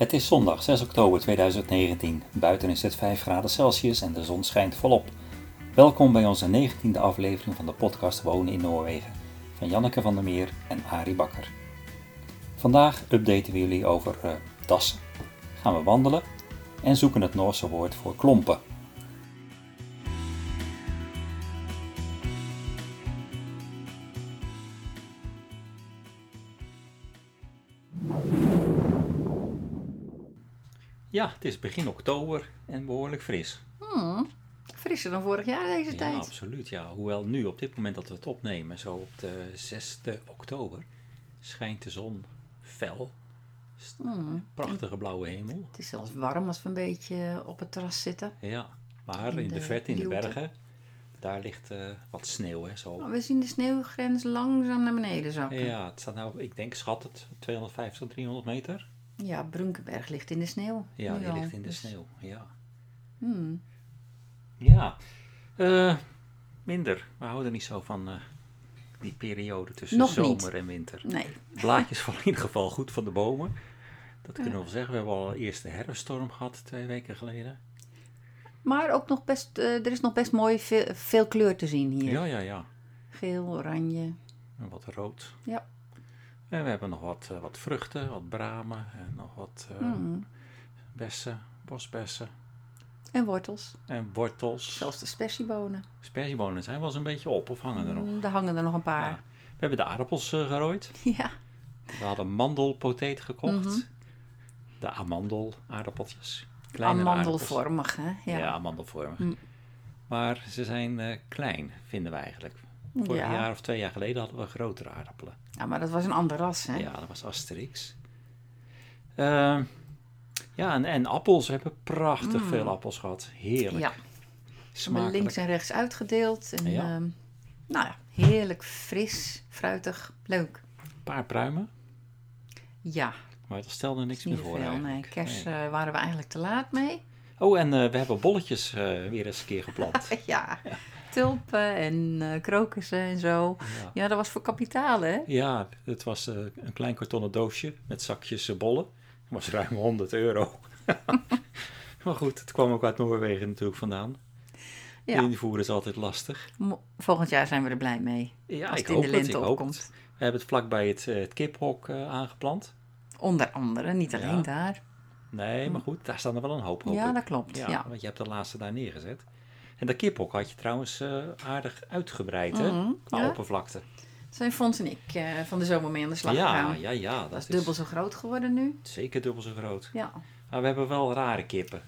Het is zondag 6 oktober 2019. Buiten is het 5 graden Celsius en de zon schijnt volop. Welkom bij onze 19e aflevering van de podcast Wonen in Noorwegen van Janneke van der Meer en Arie Bakker. Vandaag updaten we jullie over uh. Gaan we wandelen en zoeken het Noorse woord voor klompen. Ja, het is begin oktober en behoorlijk fris. Hmm, frisser dan vorig jaar deze ja, tijd. absoluut. Ja. Hoewel nu, op dit moment dat we het opnemen, zo op de 6e oktober, schijnt de zon fel. Hmm. Prachtige blauwe hemel. Het is zelfs warm als we een beetje op het terras zitten. Ja, maar in, In de, de verte, in de bergen, daar ligt eh, wat sneeuw. Hè, zo. We zien de sneeuwgrens langzaam naar beneden zakken. Ja, het staat nou, ik denk, schat het, 250 tot 300 meter. Ja, Brunkenberg ligt in de sneeuw. Ja, die al, ligt in de dus- sneeuw. Ja. Hmm. Ja, Eh, minder. We houden niet zo van eh, die periode tussen Nog niet. zomer en winter. Nee, Blaadjes vallen in ieder geval goed van de bomen. Dat kunnen we wel zeggen. We hebben al een eerste herfststorm gehad twee weken geleden. maar ook nog best, eh, er is nog best mooi veel, veel kleur te zien hier. Ja, ja, ja. Geel, oranje. En wat rood. Ja. En we hebben nog wat, eh, wat vruchten, wat bramen en nog wat eh, Hmm. bessen, bosbessen En wortels. en wortels. Zelfs de spersiebonen. Sperziebonen zijn wel eens een beetje op of hangen er nog. Mm, hangen er nog een Ja. paar. We hebben de aardappels eh, gerooid. Ja. We hadden mandelpoteet gekocht. Mhm. De amandel-aardappeltjes. Kleine aardappels. Amandelvormig, hè? Ja, Ja. amandelvormig. Hm. Maar ze zijn klein, vinden we eigenlijk. Vorig Ja. jaar of twee jaar geleden hadden we grotere aardappelen. Ja, maar dat was een ander ras, hè? Ja, dat was Asterix. Ehm, ja, en, en appels. We hebben prachtig Mm. veel appels gehad. Heerlijk. Ja. Smakelijk. links en rechts uitgedeeld. En, Ja. ehm, nou ja, heerlijk, fris, fruitig, leuk. Een paar pruimen. Ja, Maar dat stelde niks meer voor veel. Nee, kerst Nee. eh, waren we eigenlijk te laat mee. Oh, en eh, we hebben bolletjes eh, weer eens een keer geplant. ja, tulpen en eh krokussen en zo. ja. Ja, dat was voor kapitaal, hè? ja, het was eh, een klein kartonnen doosje met zakjes eh, bollen. Dat was ruim 100 euro. maar goed, het kwam ook uit Noorwegen natuurlijk vandaan. Ja. Invoeren is altijd lastig. Volgend jaar zijn we er blij mee. Ja, als ik het in hoop de lente opkomt. het. We hebben het vlakbij het, het kiphok aangeplant. Onder andere, niet alleen Ja. daar. Nee, maar goed, daar staan er wel een hoop, hoop Ja, dat klopt. Ja, Ja. want je hebt de laatste daar neergezet. En dat kiphok had je trouwens eh, aardig uitgebreid, hè? Mhm, Qua ja. oppervlakte. Zijn Fons en ik eh, van de zomer mee aan de slag Ja, gegaan. ja, ja. Dat, Dat is dubbel zo groot geworden nu. zeker dubbel zo groot. Ja, Maar we hebben wel rare kippen.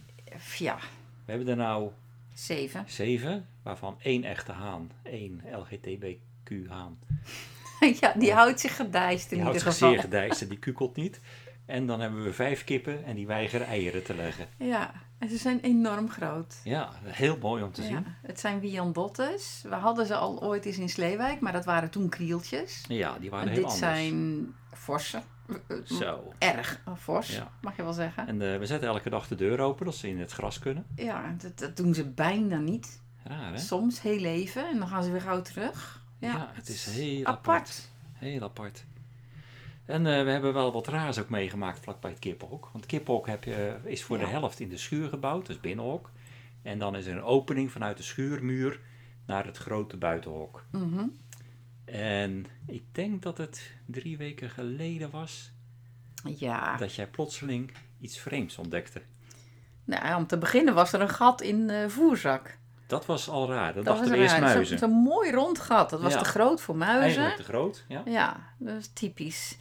ja We hebben er nou zeven. zeven, waarvan één echte haan, één LGTBQ-haan. ja, die houdt zich gedijst in Die ieder houdt zich geval. zeer gedijst en die kukelt niet. En dan hebben we vijf kippen en die weigeren eieren te leggen. Ja, en ze zijn enorm groot. Ja, heel mooi om te Ja, zien. het zijn Wiandottes. We hadden ze al ooit eens in Sleewijk, maar dat waren toen krieltjes. Ja, die waren En heel dit anders. zijn forse. Eh, Zo. Erg fors, Ja. mag je wel zeggen. En eh, we zetten elke dag de deur open, dat ze in het gras kunnen. Ja, dat, dat doen ze bijna niet. Raar, hè? Soms heel even en dan gaan ze weer gauw terug. Ja, Ja, het is heel apart. apart. Heel apart. En eh, we hebben wel wat raars ook meegemaakt vlakbij het kippenhok. Want het kippenhok heb je, is voor Ja. de helft in de schuur gebouwd, dus binnenhok. En dan is er een opening vanuit de schuurmuur naar het grote buitenhok. Mhm. En ik denk dat het drie weken geleden was Ja, dat jij plotseling iets vreemds ontdekte. nou, om te beginnen was er een gat in de voerzak. Dat was al raar. Dat, Dat dachten we eerst raar. Muizen. Zo'n mooi rond gat. Dat was Ja. te groot voor muizen. Eigenlijk te groot, ja. Ja, dat is typisch.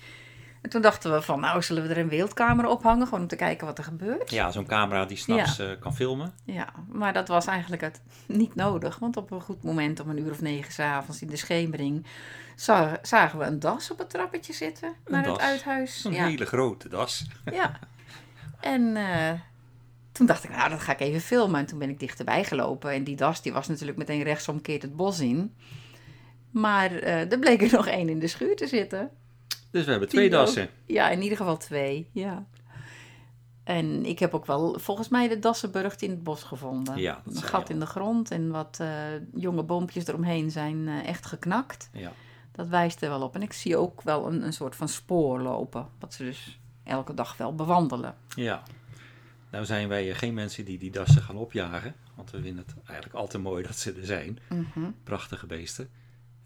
En toen dachten we van, nou, zullen we er een wildcamera ophangen? Gewoon om te kijken wat er gebeurt. Ja, zo'n camera die s'nachts eh kan filmen. Ja, maar dat was eigenlijk het niet nodig. Want op een goed moment, om een uur of negen s'avonds in de schemering, za- zagen we een das op het trappetje zitten naar das? het uithuis. Ja, hele grote das. ja. En eh, toen dacht ik, nou, dat ga ik even filmen. En toen ben ik dichterbij gelopen. En die das die was natuurlijk meteen rechtsomkeerd het bos in. Maar eh, er bleek er nog één in de schuur te zitten. Dus we hebben twee Die ook. dassen. Ja, in ieder geval twee, ja. En ik heb ook wel volgens mij de Dassenburgt in het bos gevonden. Ja, een gat in de grond en wat eh, jonge boompjes eromheen zijn eh, echt geknakt. Ja. Dat wijst er wel op. En ik zie ook wel een, een soort van spoor lopen. Wat ze dus elke dag wel bewandelen. Ja. Nou zijn wij eh, geen mensen die die dassen gaan opjagen. Want we vinden het eigenlijk altijd mooi dat ze er zijn. Mhm. Prachtige beesten.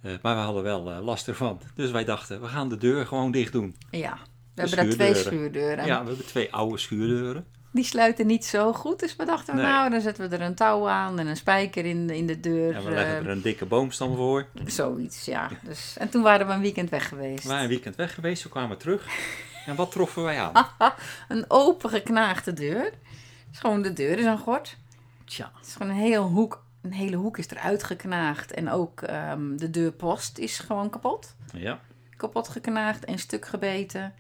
Eh, maar we hadden wel eh, last ervan. Dus wij dachten, we gaan de deur gewoon dicht doen. Ja, we De hebben daar twee schuurdeuren. Ja, we hebben twee oude schuurdeuren. Die sluiten niet zo goed, dus we dachten, Nee. nou, dan zetten we er een touw aan en een spijker in, de- in de deur. En we leggen er een dikke boomstam voor. Zoiets, ja. Dus, en toen waren we een weekend weg geweest. We waren een weekend weg geweest, we kwamen terug. En wat troffen wij aan? Een open geknaagde deur. Is gewoon de deur is een gort. Tja, Het is gewoon een, heel hoek, een hele hoek is eruit geknaagd. En ook ehm, de deurpost is gewoon kapot. ja. Kapot geknaagd en stuk gebeten.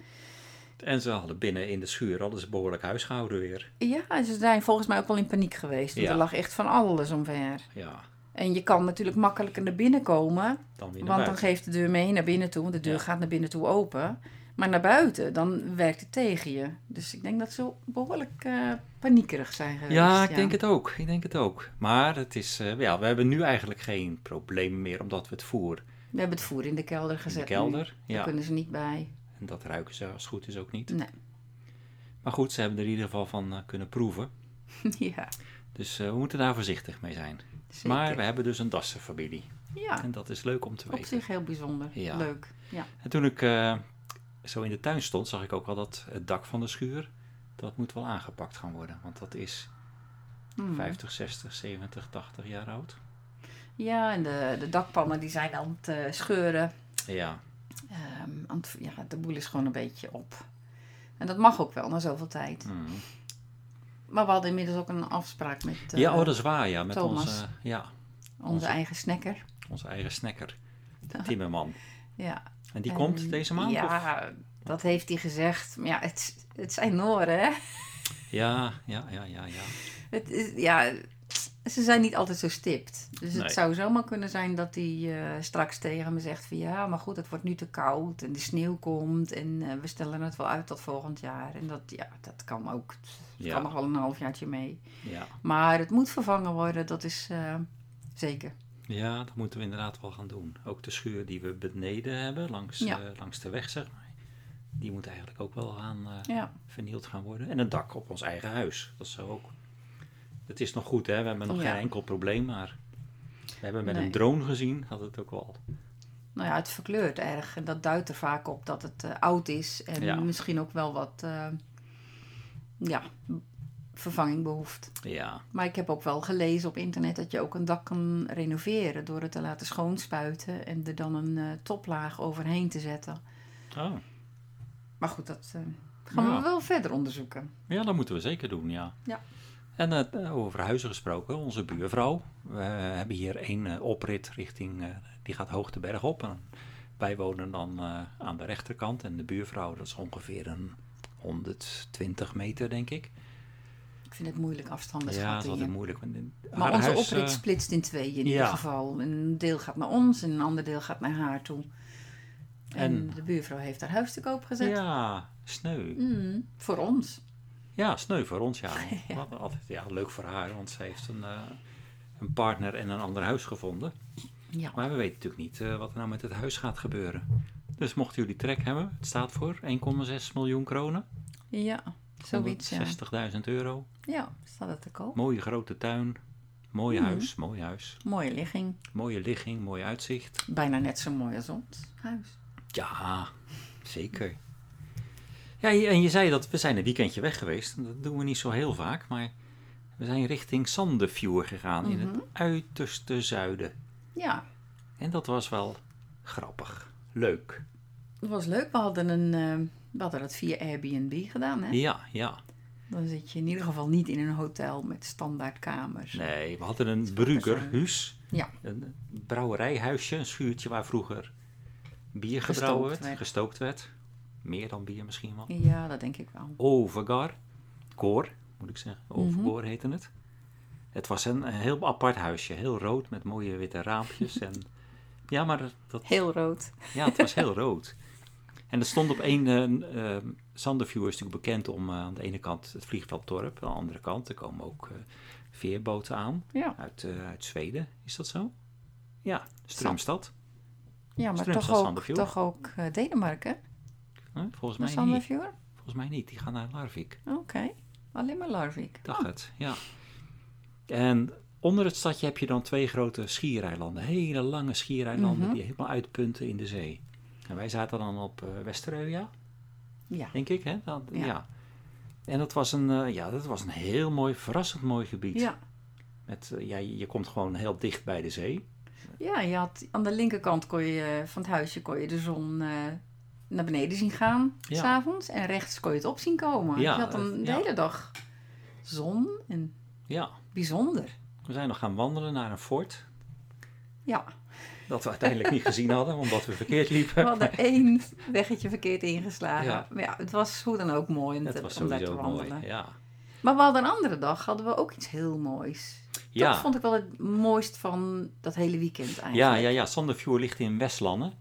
En ze hadden binnen in de schuur hadden ze behoorlijk huisgehouden weer. Ja, en ze zijn volgens mij ook wel in paniek geweest. Want Ja. er lag echt van alles omver. Ja, En je kan natuurlijk makkelijker naar binnen komen. dan naar Want dan geeft de deur mee naar binnen toe. want De deur Ja. gaat naar binnen toe open. Maar naar buiten, dan werkt het tegen je. Dus ik denk dat ze behoorlijk eh, paniekerig zijn geweest. Ja, ik denk het ook. Ik denk het ook. Maar het is, eh, ja, we hebben nu eigenlijk geen problemen meer omdat we het voer We hebben het voer in de kelder in gezet de kelder. nu. Daar Ja, kunnen ze niet bij. en dat ruiken ze als het goed is ook niet. Nee. Maar goed, ze hebben er in ieder geval van eh, kunnen proeven. ja, Dus we moeten daar voorzichtig mee zijn. zeker. Maar we hebben dus een dassenfamilie. Ja, En dat is leuk om te op weten. zich heel bijzonder. Ja. Leuk. Ja. En toen ik zo in de tuin stond, zag ik ook al dat het dak van de schuur, dat moet wel aangepakt gaan worden. Want dat is Hmm. 50, 60, 70, 80 jaar oud. Ja, en de, de dakpannen die zijn aan het eh, scheuren. Ja, Ehm, aan het- ja, de boel is gewoon een beetje op. En dat mag ook wel na zoveel tijd. mm. Maar we hadden inmiddels ook een afspraak met eh, ja oh, dat is waar, ja. Met Thomas. onze, ja, onze onze- eigen snacker. onze eigen snacker, Timmerman. Ja. En die En- komt deze maand? of? Ja, dat heeft hij gezegd. Maar ja, het, het zijn Noren, hè? Ja, ja, ja, ja, ja. Het is, ja, ze zijn niet altijd zo stipt. Dus het zou zomaar kunnen zijn dat hij eh, straks tegen me zegt van... Ja, maar goed, het wordt nu te koud en de sneeuw komt en eh, we stellen het wel uit tot volgend jaar. En dat, ja, dat kan ook. Het Ja. kan nog wel een halfjaartje mee. Ja. Maar het moet vervangen worden, dat is eh, zeker. Ja, dat moeten we inderdaad wel gaan doen. Ook de schuur die we beneden hebben, langs, Ja. eh, langs de weg, zeg maar. Die moet eigenlijk ook wel gaan eh, Ja, vernield gaan worden. En een dak op ons eigen huis. Dat zou ook. Het is nog goed, hè? We hebben nog Ja. geen enkel probleem, maar we hebben met Nee. een drone gezien dat het ook wel. nou ja, het verkleurt erg. En dat duidt er vaak op dat het eh, oud is. En misschien ook wel wat eh, ja, vervanging behoeft. Ja, Maar ik heb ook wel gelezen op internet dat je ook een dak kan renoveren door het te laten schoonspuiten en er dan een eh, toplaag overheen te zetten. oh. Maar goed, dat eh, gaan Ja. we wel verder onderzoeken. ja, dat moeten we zeker doen, ja. Ja. En eh, over huizen gesproken, onze buurvrouw. We hebben hier één oprit richting, die gaat hoog de berg op. En wij wonen dan aan de rechterkant. En de buurvrouw, dat is ongeveer een 120 meter, denk ik. Ik vind het moeilijk afstanden ja, dat schatten is altijd moeilijk. Maar onze huis, oprit eh, splitst in twee in ja. ieder geval. Een deel gaat naar ons en een ander deel gaat naar haar toe. En, En- de buurvrouw heeft haar huis te koop gezet. Ja, sneu. Mm, voor ons. Ja, sneu voor ons, ja. Ja. Altijd, ja, leuk voor haar, want ze heeft een, eh, een partner en een ander huis gevonden. Ja. Maar we weten natuurlijk niet eh, wat er nou met het huis gaat gebeuren. Dus mochten jullie trek hebben, het staat voor 1,6 miljoen kronen. Ja, zoiets ja. 160.000 euro. Ja, staat het te koop. Mooie grote tuin. Mooi Mhm. huis, mooi huis. Mooie ligging. Mooie ligging, mooi uitzicht. Bijna net zo mooi als ons huis. Ja, zeker. Ja, en je zei dat we zijn een weekendje weg geweest. Dat doen we niet zo heel vaak, maar we zijn richting Sandefjord gegaan in Mhm. het uiterste zuiden. Ja, En dat was wel grappig. Leuk. het was leuk. We hadden, een, eh, we hadden dat via Airbnb gedaan. Hè? Ja, ja. Dan zit je in ieder geval niet in een hotel met standaard kamers. Nee, we hadden een is wel best wel- Bruggerhuis. Ja. Een brouwerijhuisje, een schuurtje waar vroeger bier gebrouwen werd, werd. gestookt werd. Meer dan bier misschien wel. Ja, dat denk ik wel. Overgar. Koor, moet ik zeggen. Mhm. Overgoor heette het. Het was een, een heel apart huisje. Heel rood met mooie witte raampjes. en, ja, maar dat, Heel rood. ja, het was heel rood. En er stond op één... Sandefjord is natuurlijk bekend om eh, aan de ene kant het vliegvelddorp. Aan de andere kant, er komen ook veerboten aan. Ja, Uit, uit Zweden, is dat zo? Ja, Strömstad. ja maar Strömstad, toch ook, toch ook Denemarken? Huh? Volgens mij niet. Volgens mij niet. Die gaan naar Larvik. Oké, alleen maar Larvik. Dacht Oh, het, ja. En onder het stadje heb je dan twee grote schiereilanden. Hele lange schiereilanden Mhm. die helemaal uitpunten in de zee. En wij zaten dan op eh Westereuja, ja. denk ik. Hè? Dat- Ja. ja. En dat was, een, eh, ja, dat was een heel mooi, verrassend mooi gebied. Ja. Met, eh, ja, je komt gewoon heel dicht bij de zee. ja, je had aan de linkerkant kon je, van het huisje kon je de zon naar beneden zien gaan, Ja. s'avonds. En rechts kon je het op zien komen. Ja, je had dan de hele dag zon en Ja, bijzonder. we zijn nog gaan wandelen naar een fort. Ja, Dat we uiteindelijk niet gezien hadden, omdat we verkeerd we liepen. hadden één weggetje verkeerd ingeslagen. Ja. Maar ja, het was hoe dan ook mooi om, Het te, was om daar te wandelen. mooi. Ja. Maar we hadden een andere dag, hadden we ook iets heel moois. Ja. Dat vond ik wel het mooist van dat hele weekend eigenlijk. Ja, ja, ja. Ligt in Westlanden,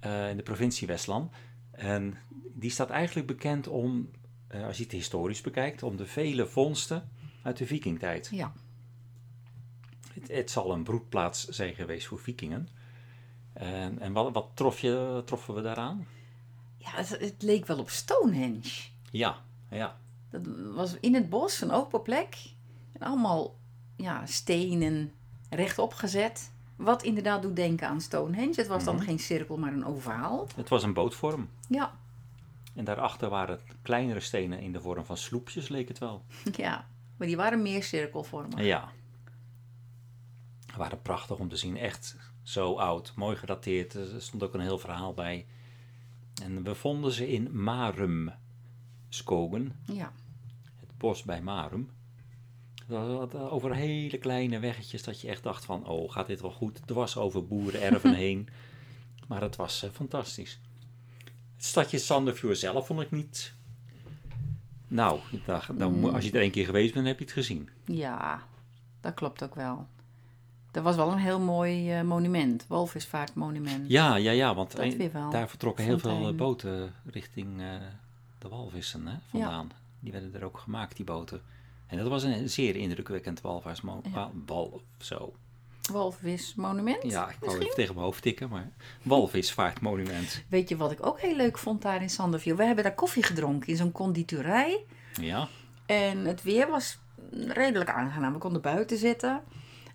eh, in de provincie Westland. En die staat eigenlijk bekend om, eh, als je het historisch bekijkt, om de vele vondsten uit de vikingtijd. Ja. Het, het zal een broedplaats zijn geweest voor vikingen. En, en wat, wat trof je, troffen we daaraan? Ja, het, het leek wel op Stonehenge. Ja, ja, Dat was in het bos, een open plek. En allemaal ja, stenen rechtop gezet. Wat inderdaad doet denken aan Stonehenge. Het was dan Mhm. geen cirkel, maar een ovaal. het was een bootvorm. Ja, En daarachter waren kleinere stenen in de vorm van sloepjes, leek het wel. ja. Maar die waren meer cirkelvormig. Ja. Waren prachtig om te zien. Echt zo oud. Mooi gedateerd. Er stond ook een heel verhaal bij. En we vonden ze in Marum. Skogen. Ja, Het bos bij Marum. Was over hele kleine weggetjes dat je echt dacht van... Oh, gaat dit wel goed? Dwars over boerenerven heen. Maar het was eh, fantastisch. Het stadje Sandefjord zelf vond ik niet... Nou, daar- dan moet- als je er één keer geweest bent, heb je het gezien. ja, dat klopt ook wel. Er was wel een heel mooi eh, monument. Walvisvaartmonument. Ja, ja, ja, want Dat een- daar vertrokken heel veel Fontein. eh, boten richting eh, de walvissen hè, vandaan. Die werden er ook gemaakt, die boten. En dat was een zeer indrukwekkend walvismo... wa- Wal, zo. Walvismonument. Ja, ik wou even tegen mijn hoofd tikken, maar... Walvisvaartmonument. Weet je wat ik ook heel leuk vond daar in Sandefjord? We hebben daar koffie gedronken in zo'n conditorij. Ja, En het weer was redelijk aangenaam. We konden buiten zitten.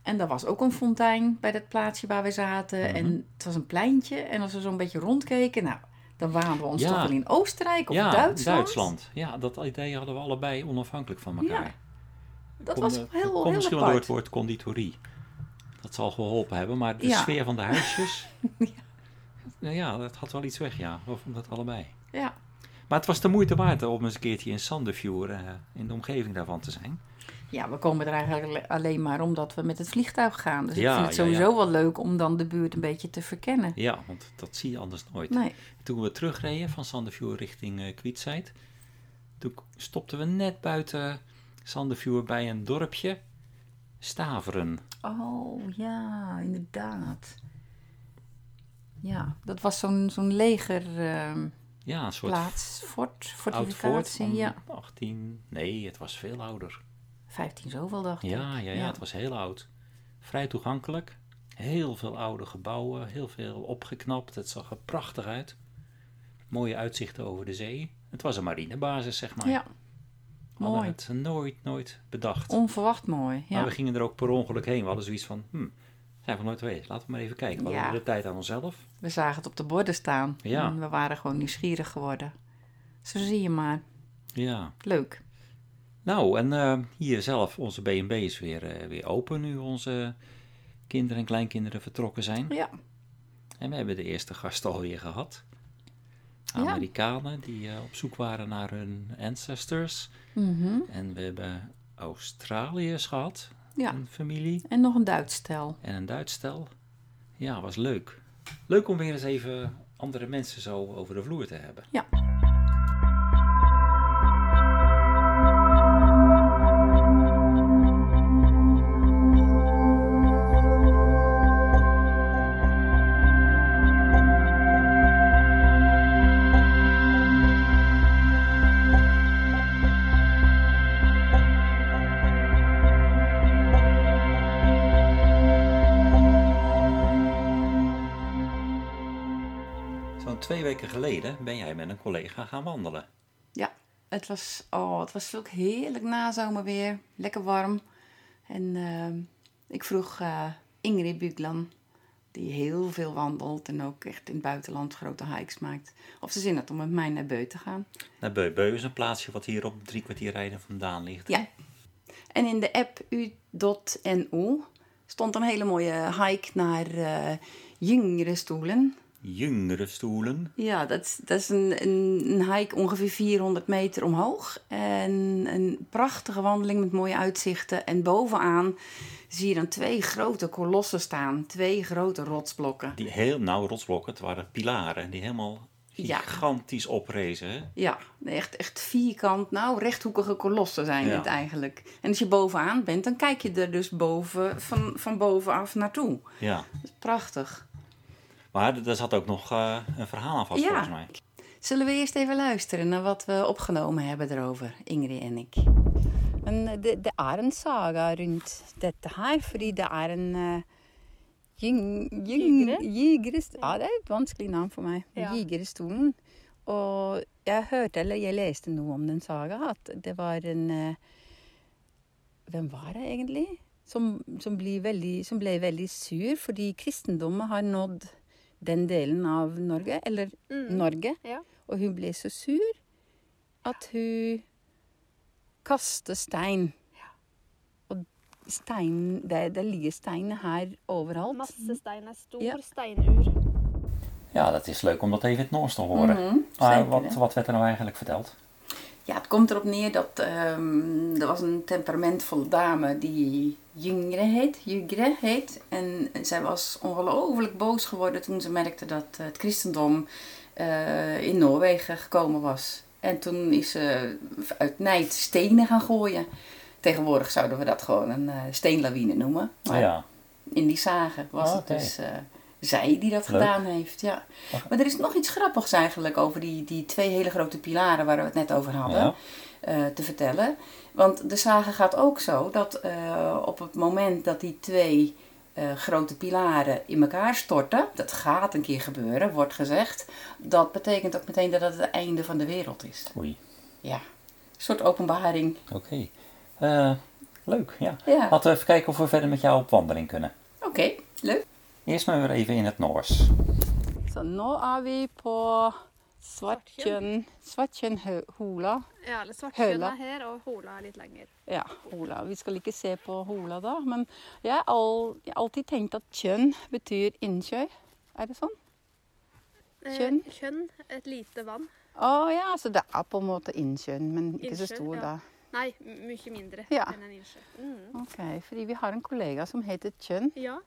En er was ook een fontein bij dat plaatsje waar we zaten. Mhm. En het was een pleintje. En als we zo'n beetje rondkeken, nou, dan waren we ons Ja. toch wel in Oostenrijk of ja Duitsland. Duitsland. Ja, dat idee hadden we allebei onafhankelijk van elkaar. Ja, Dat was heel, heel misschien wel door het apart. woord conditorie. Dat zal geholpen hebben, maar de Ja. sfeer van de huisjes... Nou ja, dat had wel iets weg, ja. Vonden dat allebei. Ja. Maar het was de moeite waard om eens een keertje in Sandefjord eh, in de omgeving daarvan te zijn. Ja, we komen er eigenlijk alleen maar omdat we met het vliegtuig gaan. Dus Ja, ik vind het ja, ja. sowieso wel leuk om dan de buurt een beetje te verkennen. Ja, want dat zie je anders nooit. Nee. Toen we terugreden van Sandefjord richting uh, Kwietzijd, toen stopten we net buiten Sandefjord bij een dorpje, Staveren. Oh, ja, inderdaad. Ja, dat was zo'n zo'n legerplaats, Ja, een soort fort, oud fort fortificatie. van Ja, 18... Nee, het was veel ouder. 15 zoveel dacht ik. Ja, ja, ja, het was heel oud. Vrij toegankelijk. Heel veel oude gebouwen, heel veel opgeknapt. Het zag er prachtig uit. Mooie uitzichten over de zee. Het was een marinebasis, zeg maar. Ja, We hadden mooi. het nooit, nooit bedacht. Onverwacht mooi. Maar Ja. we gingen er ook per ongeluk heen. We hadden zoiets van, hm, zijn we nooit geweest. Laten we maar even kijken. We Ja. hadden de tijd aan onszelf. We zagen het op de borden staan. Ja. En we waren gewoon nieuwsgierig geworden. Zo zie je maar. Ja. Leuk. Nou, en eh, hier zelf, onze B&B is weer, eh, weer open nu onze kinderen en kleinkinderen vertrokken zijn. Ja, En we hebben de eerste gasten alweer gehad. Ja. Amerikanen die eh, op zoek waren naar hun ancestors. Mhm. En we hebben Australiërs gehad, ja. een familie. En nog een Duits stel. En een Duits stel. Ja, was leuk. Leuk om weer eens even andere mensen zo over de vloer te hebben. Ja. Collega gaan wandelen. Ja, het was, oh, het was ook heerlijk nazomerweer. Lekker warm. En ehm, ik vroeg eh, Ingrid Buglan, die heel veel wandelt en ook echt in het buitenland grote hikes maakt, of ze zin had om met mij naar Beu te gaan. Naar Beu. Beu is een plaatsje wat hier op drie kwartier rijden vandaan ligt. hè? Ja. En in de app u.nu stond een hele mooie hike naar eh jongere stoelen. Jongere stoelen. Ja, dat is, dat is een, een, een hike ongeveer 400 meter omhoog. En een prachtige wandeling met mooie uitzichten. En bovenaan zie je dan twee grote kolossen staan. Twee grote rotsblokken. Die heel, nou rotsblokken, het waren pilaren die helemaal Ja. gigantisch oprezen. Hè? Ja, echt, echt vierkant, nou rechthoekige kolossen zijn Ja. het eigenlijk. En als je bovenaan bent, dan kijk je er dus boven, van, van bovenaf naartoe. Ja. Dat is prachtig. Maar er- daar zat ook nog eh, een verhaal aan vast Ja. volgens mij. Zullen we eerst even luisteren naar wat we opgenomen hebben erover, Ingrid en ik. Men det, det er en saga rundt dette her, fordi det er en uh, jing, jing, Jigere? jigerest- Ja, det er et vanskelig navn for meg. Ja. Jigerestolen. Og jeg hørte, eller jeg leste noe om den saga, at det var en uh, Hvem var det egentlig? Som, som, blir veldig, som ble veldig sur fordi kristendommen har nådd den delen av Norge, eller Mm. Norge. Ja. Og hun ble så sur at hun kastet stein. Og stein, det, det ligger steiner her overalt. Masse stein. En stor Ja. steinur. Ja, dat is leuk om dat even het Noors te horen. Mhm, maar zeker, wat, wat werd er nou eigenlijk verteld? Ja, het komt erop neer dat ehm, er was een temperamentvolle dame die Jungre heet, Jugre heet. En zij was ongelooflijk boos geworden toen ze merkte dat het christendom eh, in Noorwegen gekomen was. En toen is ze uit nijd stenen gaan gooien. Tegenwoordig zouden we dat gewoon een eh, steenlawine noemen. Maar Oh ja. in die zagen was Oh, het dus eh, zij die dat Leuk. gedaan heeft. Ja. Maar er is nog iets grappigs eigenlijk over die, die twee hele grote pilaren waar we het net over hadden Ja. eh, te vertellen. Want de zagen gaat ook zo dat eh, op het moment dat die twee eh, grote pilaren in elkaar storten, dat gaat een keer gebeuren, wordt gezegd, dat betekent ook meteen dat het het einde van de wereld is. Oei. Ja, een soort openbaring. Oké. Leuk, ja. Ja, Laten we even kijken of we verder met jou op wandeling kunnen. oké, leuk. Eerst maar weer even in het Noors. Så nå er vi på Svartkjønn Svartjøn Hola. Ja, eller. Svartkjønn er her, og Hola er litt lenger. Ja, Hola. Vi skal ikke se på Hola da, men jeg har all, alltid tenkt at kjønn betyr innsjø. Er det sånn? Eh, Kjønn? Kjønn, et lite vann. Å ja, så det er på en måte innkjønn, men ikke så stor ja. da. Nei, mye mindre Ja. enn en innsjø. Mm. Ok, fordi vi har en kollega som heter Kjønn, Ja.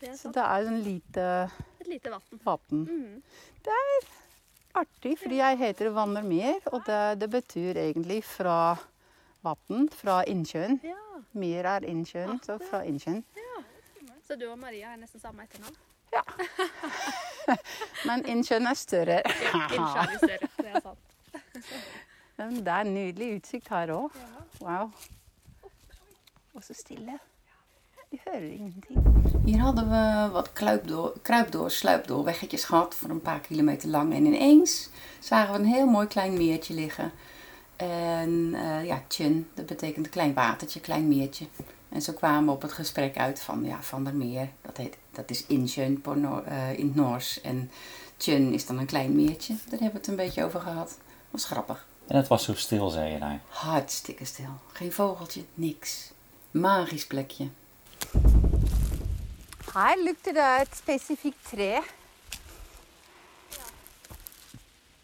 Det så det er sånn lite Et lite vann. vann. Mm. Det er artig, fordi jeg heter Vannermer, og det, det betyr egentlig fra vann, fra innsjøen. Ja. Mer er innsjøen, så fra innsjøen. Så du og Maria er nesten samme etternavn? Men innsjøen er større. Ja, innsjøen er større. Det er sant. Men det er en nydelig utsikt her òg. Wow. Og så stille. Die hører ingenting. Hier hadden we wat kruipdoor, kruipdoor, sluipdoor weggetjes gehad van een paar kilometer lang. En ineens zagen we een heel mooi klein meertje liggen. En eh, ja, tjun, dat betekent een klein watertje, klein meertje. En zo kwamen we op het gesprek uit van, ja, van der Meer. Dat, heet, dat is Noor- eh, in het Noors. En tjun is dan een klein meertje. Daar hebben we het een beetje over gehad. Was grappig. En het was zo stil, zei je daar. Hartstikke stil. Geen vogeltje, niks. Magisch plekje. Her lukter det et spesifikt tre.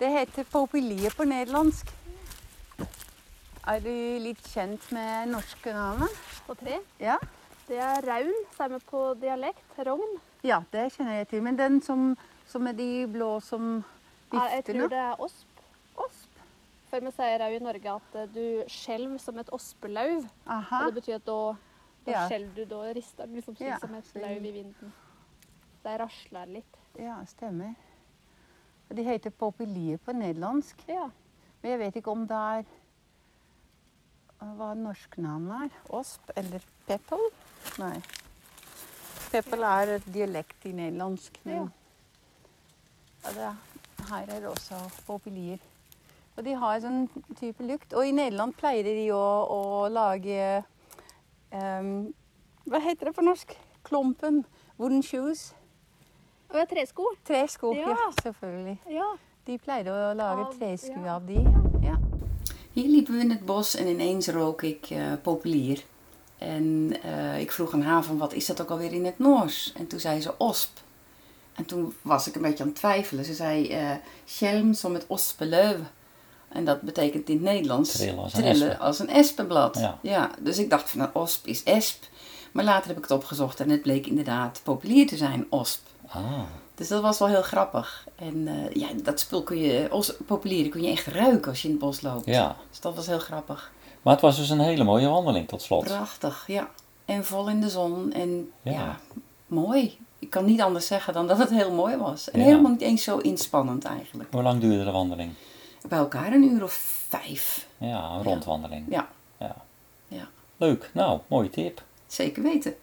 Det heter popilier på nederlandsk. Er du litt kjent med norske navnet? På tre. Ja? Det er raun, samme på dialekt. Rogn. Ja, det kjenner jeg til. Men den som, som er de blå som Ja, jeg tror nå? det er osp. Osp. For vi sier òg i Norge at du skjelver som et ospelauv. Aha. Og det betyr at da, da Ja. skjelver du, da rister du liksom slik Ja, som et lauv i vinden. De rasler litt. Ja, stemmer. Og De heter popilier på nederlandsk. Ja. Men jeg vet ikke om det er eh, hva norsk navn er. Osp eller peppel? Nei. Peppel er et dialekt i nederlandsk. Men Ja. ja, det, her er det også popilier. Og de har en sånn type lukt. Og i Nederland pleier de å, å lage ehm, Hva heter det på norsk? Klumpen. Wooden shoes. Og ja, tresko. Tresko. Ja. Ja, selvfølgelig. Ja. Die pleide å lage tresko ja. av die. Ja. Hier liepen we in het bos en ineens rook ik eh, populier. En eh, ik vroeg aan haar van wat is dat ook alweer in het Noors? En toen zei ze osp. En toen was ik een beetje aan het twijfelen. Ze zei eh schelm som het ospeleuw. En dat betekent in het Nederlands Trillen als een trillen espe. als een espenblad. Ja. dus ik dacht van een osp is esp. Maar later heb ik het opgezocht en het bleek inderdaad populier te zijn, osp. Ah, Dus dat was wel heel grappig. En eh, ja, dat spul kun je, os, populieren kun je echt ruiken als je in het bos loopt. ja. Dus dat was heel grappig. Maar het was dus een hele mooie wandeling tot slot. Prachtig, ja. En vol in de zon. En Ja. ja, mooi. Ik kan niet anders zeggen dan dat het heel mooi was. En Ja. helemaal niet eens zo inspannend eigenlijk. Hoe lang duurde de wandeling? Bij elkaar een uur of vijf. Ja, een rondwandeling. Ja, Ja. Ja. Leuk, nou, mooie tip. zeker weten.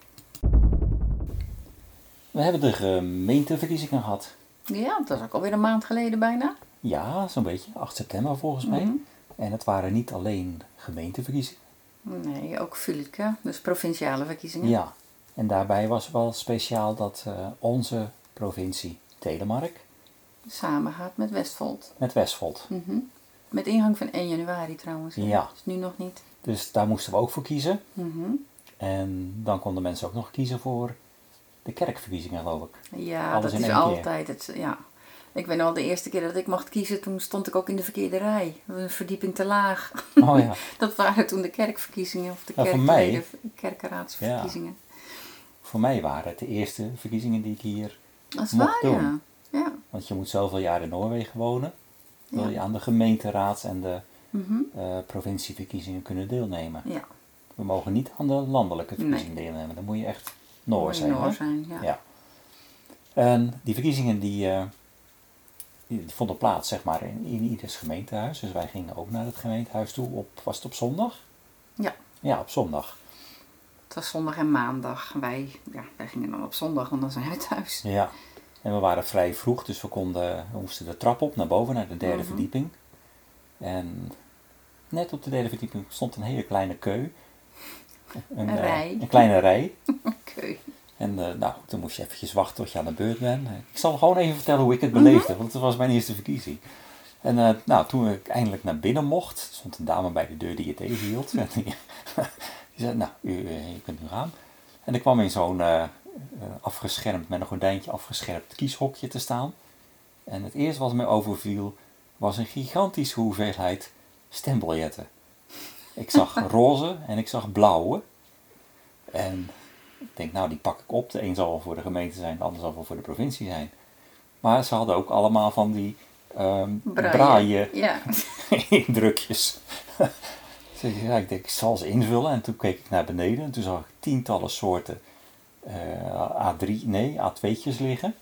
We hebben de gemeenteverkiezingen gehad. Ja, dat is ook alweer een maand geleden bijna. Ja, zo'n beetje. 8 september volgens mij. Mhm. En het waren niet alleen gemeenteverkiezingen. Nee, ook Vulke, dus provinciale verkiezingen. Ja. En daarbij was wel speciaal dat eh, onze provincie Telemark Samen gaat met Westfold. met Westfold. Mhm. Met ingang van 1 januari trouwens. hè? Ja. Dus nu nog niet. Dus daar moesten we ook voor kiezen. Mhm. En dan konden mensen ook nog kiezen voor de kerkverkiezingen, geloof ik. Ja, Alles dat in is keer. altijd het. Ja. Ik weet al de eerste keer dat ik mocht kiezen, toen stond ik ook in de verkeerde rij. Een verdieping te laag. Oh ja. Dat waren toen de kerkverkiezingen of de Ja, mij- kerkenraadsverkiezingen. Voor mij waren het de eerste verkiezingen die ik hier Dat is Mocht waar, doen. Ja. Want je moet zoveel jaar in Noorwegen wonen. Wil je aan de gemeenteraads- en de Mhm. eh, provincieverkiezingen kunnen deelnemen. Ja. We mogen niet aan de landelijke verkiezingen deelnemen. Dan moet je echt Noor zijn. Noor hè? zijn, ja. Ja. En die verkiezingen die, eh, die, die vonden plaats zeg maar in, in ieders gemeentehuis. Dus wij gingen ook naar het gemeentehuis toe. Op, was het op zondag? Ja. Ja, op zondag. Het was zondag en maandag. Wij, ja, wij gingen dan op zondag, want dan zijn we thuis. Ja. En we waren vrij vroeg, dus we, konden, we moesten de trap op naar boven, naar de derde Mhm. verdieping. En net op de derde verdieping stond een hele kleine keu. Een eh, rij. Een kleine rij. Oké. En eh, nou, toen moest je eventjes wachten tot je aan de beurt bent. Ik zal gewoon even vertellen hoe ik het beleefde, want het was mijn eerste verkiezing. En eh, nou, toen ik eindelijk naar binnen mocht, stond een dame bij de deur die je tegenhield. En die, zei, nou, u, u kunt nu gaan. En ik kwam in zo'n afgeschermd, met een gordijntje afgeschermd kieshokje te staan. En het eerste wat mij overviel, was een gigantische hoeveelheid stembiljetten. Ik zag roze en ik zag blauwe. En ik denk, nou, die pak ik op. De een zal wel voor de gemeente zijn, de ander zal wel voor de provincie zijn. Maar ze hadden ook allemaal van die ehm Braaien. braaien Ja. indrukjes. dus ja, ik denk, ik zal ze invullen. En toen keek ik naar beneden en toen zag ik tientallen soorten eh, A3, nee, A2'tjes liggen.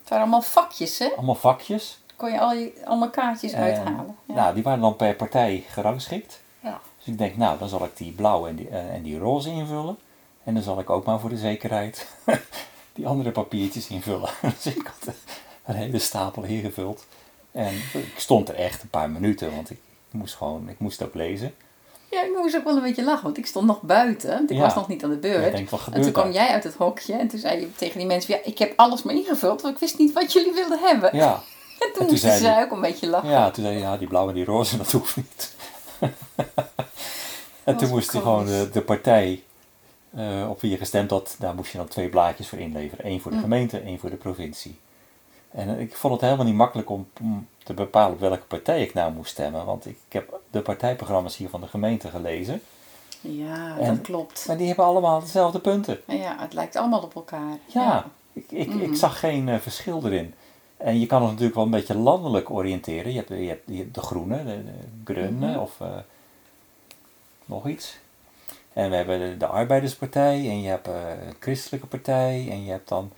Het waren allemaal vakjes, hè? Allemaal vakjes. Kon je al je, allemaal kaartjes En, uithalen. Ja. Nou, die waren dan per partij gerangschikt. Ja. Dus ik denk, nou, dan zal ik die blauwe en die, eh, en die roze invullen. En dan zal ik ook maar voor de zekerheid die andere papiertjes invullen. dus ik had een hele stapel ingevuld. En ik stond er echt een paar minuten, want ik moest gewoon, ik moest ook lezen. Ja, ik moest ook wel een beetje lachen, want ik stond nog buiten. Want ik Ja. was nog niet aan de beurt. Denk, en toen kwam jij uit het hokje en toen zei je tegen die mensen: ja, Ik heb alles maar ingevuld, want ik wist niet wat jullie wilden hebben. Ja, En toen, toen moesten ze ook een beetje lachen. ja toen zei hij, ja, die blauwe en die roze, dat hoeft niet. en toen moest hij gewoon de, partij eh, op wie je gestemd had, daar moest je dan twee blaadjes voor inleveren. Eén voor de Hm. gemeente, één voor de provincie. En ik vond het helemaal niet makkelijk om, te bepalen op welke partij ik nou moest stemmen. Want ik, ik heb de partijprogramma's hier van de gemeente gelezen. Ja, En- dat klopt. Maar die hebben allemaal dezelfde punten. Ja, het lijkt allemaal op elkaar. Ja, ik, ik, ik Mhm. zag geen eh, verschil erin. En je kan het natuurlijk wel een beetje landelijk oriënteren. Je hebt, je hebt, je hebt de groene, de, de Mhm. of eh, nog iets. En we hebben de, de arbeiderspartij en je hebt eh, een christelijke partij en je hebt dan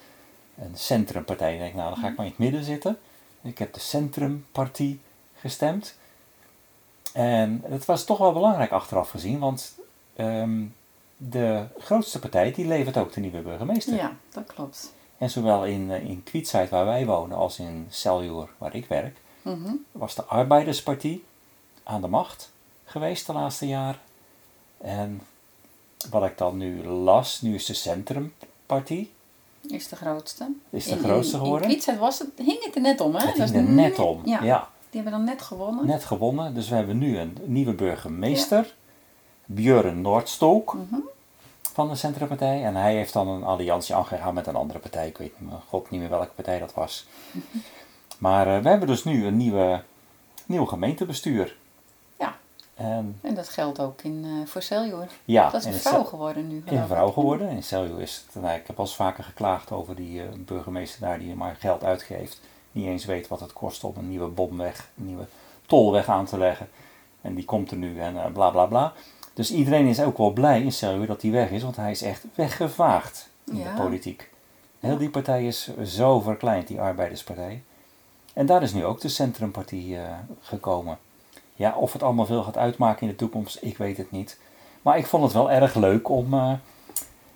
een centrumpartij. Ik denk, nou dan ga ik maar in het midden zitten. Ik heb de centrumpartie gestemd. En het was toch wel belangrijk achteraf gezien, want ehm, de grootste partij die levert ook de nieuwe burgemeester. Ja, dat klopt. En zowel in, eh, in waar wij wonen als in Seljord waar ik werk, Mhm. was de Arbeiderspartie aan de macht geweest de laatste jaar. En wat ik dan nu las, nu is de Centrumpartie, Is de grootste. is de In- grootste geworden. In was het, hing het er net om, hè? Het is er net om. Ja, ja. Die hebben dan net gewonnen. net gewonnen. Dus we hebben nu een nieuwe burgemeester, Björn Noordstook Mhm. van de Centrumpartij. En hij heeft dan een alliantie aangegaan met een andere partij. Ik weet niet meer, god niet meer welke partij dat was. Maar eh, we hebben dus nu een nieuwe, nieuw gemeentebestuur. Ja. En dat geldt ook in, eh voor ja, dat is en een vrouw geworden nu. is een vrouw geworden. In Celjo is het, nou, ik heb al eens vaker geklaagd over die eh, burgemeester daar die maar geld uitgeeft. Niet eens weet wat het kost om een nieuwe bomweg, een nieuwe tolweg aan te leggen. En die komt er nu en eh, bla bla bla. Dus iedereen is ook wel blij in Celjo dat die weg is, want hij is echt weggevaagd in Ja. de politiek. Heel die partij is zo verkleind, die arbeiderspartij. En daar is nu ook de Centrumpartie eh, gekomen. Ja, of het allemaal veel gaat uitmaken in de toekomst, ik weet het niet. Maar ik vond het wel erg leuk om eh,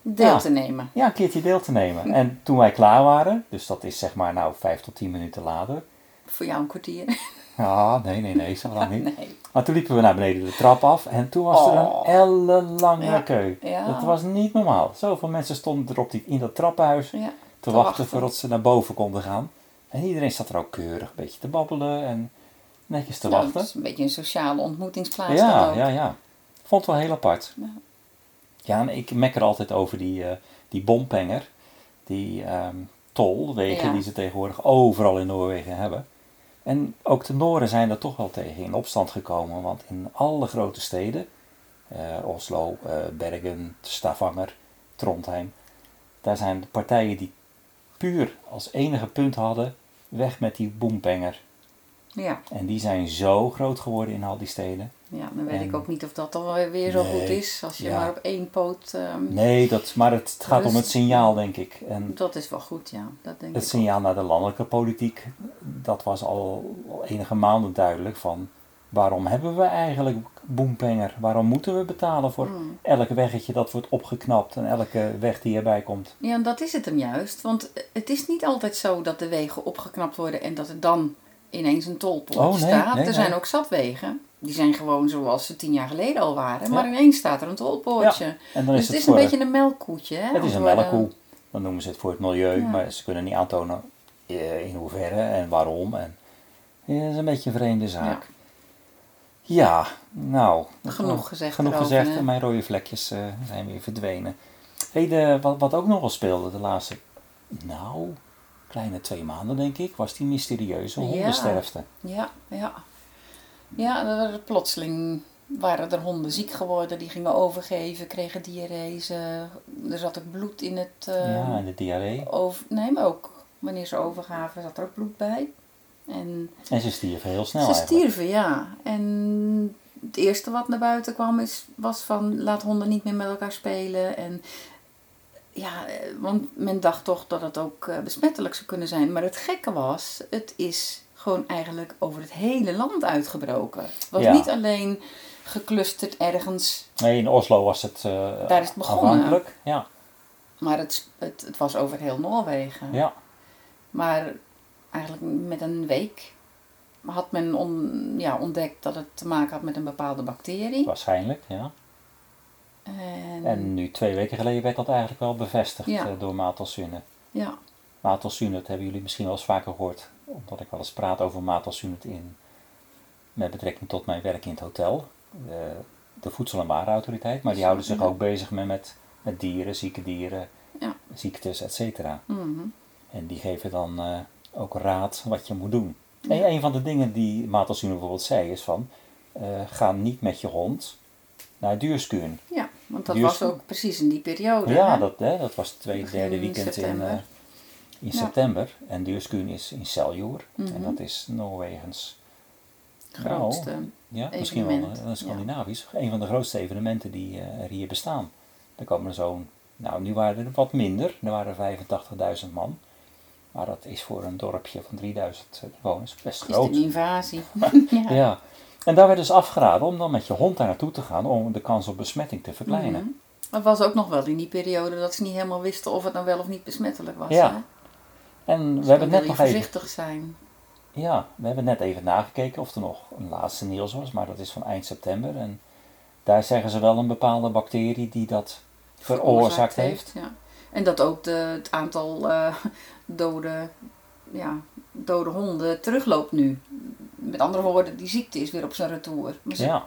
Deel Ja. te nemen. ja, een keertje deel te nemen. En toen wij klaar waren, dus dat is zeg maar nou vijf tot tien minuten later. Voor jou een kwartier. Ja, nee, nee, nee, zo lang niet. nee. Maar toen liepen we naar beneden de trap af en toen was er een Oh. ellenlange Ja, keu. ja. Dat was niet normaal. Zoveel mensen stonden er op die, in dat trappenhuis Ja. te, te wachten, wachten. voordat ze naar boven konden gaan. En iedereen zat er ook keurig een beetje te babbelen en netjes te Nou, wachten. het is een beetje een sociale ontmoetingsplaats Ja, ja, ja. Vond het wel heel apart. Ja. Ja, en ik mekker altijd over die, eh, die bompenger. Die ehm, tolwegen Ja. die ze tegenwoordig overal in Noorwegen hebben. En ook de Noren zijn er toch wel tegen in opstand gekomen. Want in alle grote steden, eh, Oslo, eh, Bergen, Stavanger, Trondheim. Daar zijn de partijen die puur als enige punt hadden, weg met die bompenger. Ja. En die zijn zo groot geworden in al die steden. ja, dan weet En- ik ook niet of dat dan weer- zo Nee, goed is. Als je ja. maar op één poot... ehm, Nee, dat, maar het gaat om het signaal, denk ik. En Dat is wel goed, ja. Dat denk het ik signaal naar de landelijke politiek, dat was al enige maanden duidelijk van... Waarom hebben we eigenlijk boempenger? Waarom moeten we betalen voor Mm. elk weggetje dat wordt opgeknapt en elke weg die erbij komt? Ja, en dat is het hem juist. Want het is niet altijd zo dat de wegen opgeknapt worden en dat er dan ineens een tolpoort Oh, nee, staat. nee, er zijn nee. ook zatwegen. Die zijn gewoon zoals ze tien jaar geleden al waren. Ja. Maar ineens staat er een tolpoortje. En dan dus is het het, is een beetje een melkkoetje. Hè? het is een eh, melkkoe. Dan noemen ze het voor het milieu, Ja. maar ze kunnen niet aantonen eh, in hoeverre en waarom. En, ja, dat is een beetje een vreemde zaak. Ja, nou. Genoeg gezegd Genoeg erover, gezegd hè? en mijn rode vlekjes eh, zijn weer verdwenen. Hey, de, wat, wat ook nog wel speelde de laatste, nou, kleine twee maanden denk ik, was die mysterieuze hondensterfte. Ja, ja. Ja, er plotseling waren er honden ziek geworden. Die gingen overgeven, kregen diarree. Er zat ook bloed in het... ja, en de diarree. over, nee, maar ook wanneer ze overgaven zat er ook bloed bij. En En ze stierven heel snel ze eigenlijk. stierven, ja. En het eerste wat naar buiten kwam is, was van laat honden niet meer met elkaar spelen. En ja, eh, want men dacht toch dat het ook eh, besmettelijk zou kunnen zijn. Maar het gekke was, het is gewoon eigenlijk over het hele land uitgebroken. Het was Ja. niet alleen geclusterd ergens, Nee, in Oslo was het eh Daar is het begonnen. Ja, maar het, het, het was over heel Noorwegen. ja. Maar eigenlijk met een week had men on- ja, ontdekt dat het te maken had met een bepaalde bacterie. waarschijnlijk, ja. En, En nu twee weken geleden werd dat eigenlijk wel bevestigd Ja. eh, door Matalsunet. ja, Matalsunet hebben jullie misschien wel eens vaker gehoord, omdat ik wel eens praat over Matalsunet in met betrekking tot mijn werk in het hotel, de, de Voedsel- en Warenautoriteit, maar die houden zich ook bezig met, met, met dieren, zieke dieren, Ja. ziektes, et cetera. mhm. En die geven dan eh, ook raad wat je moet doen. En een van de dingen die Matalsunet bijvoorbeeld zei is van, eh, ga niet met je hond naar Duurskuren. ja want dat was ook precies in die periode. Ja, hè? dat, hè, dat was het tweede, derde weekend in, september. eh, in Ja. september. En Duurskuren is in Seljord. En Mhm. dat is Noorwegens. grootste. Nou, ja, misschien wel evenement, eh, Scandinavisch. Een van de grootste evenementen die eh, er hier bestaan. Er komen er zo'n, nou nu waren er wat minder. Er waren 85.000 man. Maar dat is voor een dorpje van 3000 inwoners best Is het groot. een invasie? ja. Ja. En daar werd dus afgeraden om dan met je hond daar naartoe te gaan om de kans op besmetting te verkleinen. Mhm. Het was ook nog wel in die periode dat ze niet helemaal wisten of het nou wel of niet besmettelijk was. Ja. hè? En we hebben net nog even voorzichtig zijn. Ja, we hebben net even nagekeken of er nog een laatste nieuws was, maar dat is van eind september. En daar zeggen ze wel een bepaalde bacterie die dat veroorzaakt heeft. Ja. En dat ook de, het aantal eh, dode, ja, dode honden terugloopt nu. Met andere woorden, die ziekte is weer op zijn retour. Maar ze- Ja,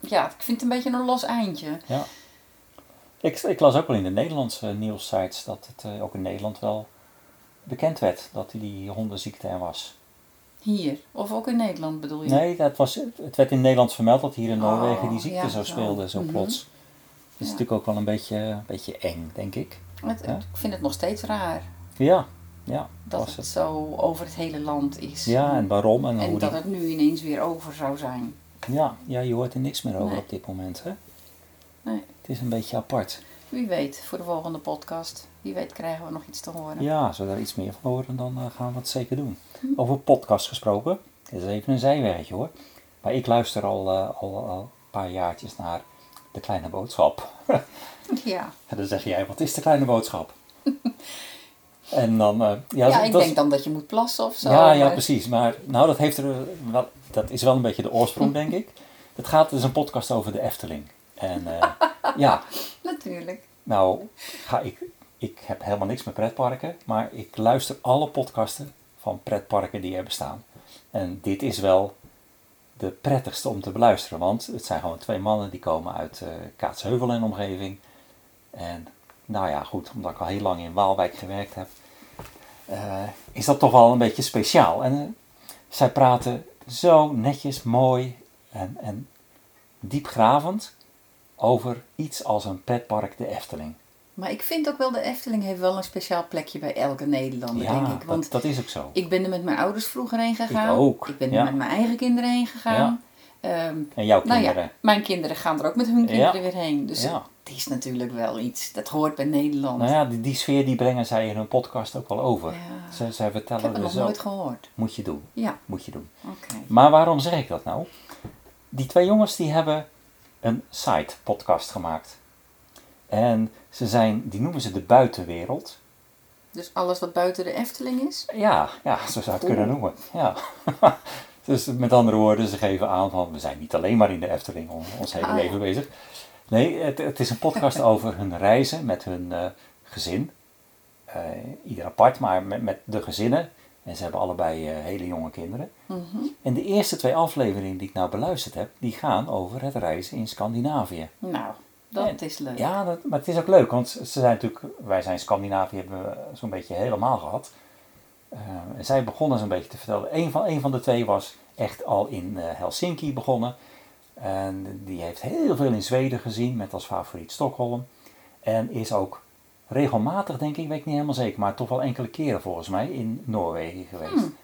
ja, ik vind het een beetje een los eindje. ja. Ik, ik las ook wel in de Nederlandse nieuwssites dat het eh, ook in Nederland wel bekend werd dat die hondenziekte er was. Hier. Of ook in Nederland bedoel je? Nee, dat was, het werd in Nederland vermeld dat hier in Oh, Noorwegen die ziekte ja, zo speelde, zo Mhm. plots. Het is Ja. natuurlijk ook wel een beetje, een beetje eng, denk ik. Het- Ja. Ik vind het nog steeds raar Ja, ja. dat het het. zo over het hele land is. Ja, en waarom en, En hoe dat die... het nu ineens weer over zou zijn. Ja, ja, je hoort er niks meer over Nee. op dit moment, hè? Nee. Het is een beetje apart. Wie weet, voor de volgende podcast. Wie weet krijgen we nog iets te horen. Ja, als we daar iets meer van horen, dan eh, gaan we het zeker doen. Over podcast gesproken, dit is even een zijwerkje hoor. Maar ik luister al, eh, al, al een paar jaartjes naar De Kleine Boodschap. Ja, En dan zeg jij, wat is De Kleine Boodschap? en dan, eh, ja, ik dat denk dan dat je moet plassen of zo. ja, ja, precies. Maar nou, dat, heeft er, wel, dat is wel een beetje de oorsprong, denk ik. Het gaat, is een podcast over de Efteling. En eh, ja, Natuurlijk. nou, ga ik, ik heb helemaal niks met pretparken, maar ik luister alle podcasten van pretparken die er bestaan. En dit is wel de prettigste om te beluisteren, want het zijn gewoon twee mannen die komen uit eh Kaatsheuvel en omgeving. En nou ja, goed, omdat ik al heel lang in Waalwijk gewerkt heb, is dat toch wel een beetje speciaal. En eh, zij praten zo netjes, mooi en, en diepgravend over iets als een pretpark de Efteling. Maar ik vind ook wel, de Efteling heeft wel een speciaal plekje bij elke Nederlander, Ja, denk ik. Want dat, dat is ook zo. ik ben er met mijn ouders vroeger heen gegaan. Ik ook, Ik ben er ja. met mijn eigen kinderen heen gegaan. Ehm, En jouw nou kinderen. ja, mijn kinderen gaan er ook met hun kinderen weer heen. Dus is natuurlijk wel iets. Dat hoort bij Nederland. Nou ja, die, die sfeer die brengen zij in hun podcast ook wel over. Ja. Ze, zij ik vertellen heb het nog nooit gehoord. Moet je doen, Ja, moet je doen. oké. Maar waarom zeg ik dat nou? Die twee jongens die hebben een side podcast gemaakt. En ze zijn, die noemen ze de buitenwereld. Dus alles wat buiten de Efteling is? Ja, ja, zo zou je het kunnen noemen. Ja. dus met andere woorden, ze geven aan van we zijn niet alleen maar in de Efteling ons hele Ah, ja. leven bezig. Nee, het, het is een podcast over hun reizen met hun eh, gezin. Eh, ieder apart, maar met, met de gezinnen. En ze hebben allebei eh, hele jonge kinderen. Mhm. En de eerste twee afleveringen die ik nou beluisterd heb, die gaan over het reizen in Scandinavië. Nou, dat En- is leuk. Ja, dat, maar het is ook leuk, want ze zijn natuurlijk, wij zijn Scandinavië hebben we zo'n beetje helemaal gehad. Eh, en zij begonnen zo'n beetje te vertellen. Een van, een van de twee was echt al in Helsinki begonnen. En die heeft heel veel in Zweden gezien, met als favoriet Stockholm. En is ook regelmatig, denk ik, weet ik niet helemaal zeker, maar toch wel enkele keren volgens mij in Noorwegen geweest. Hmm.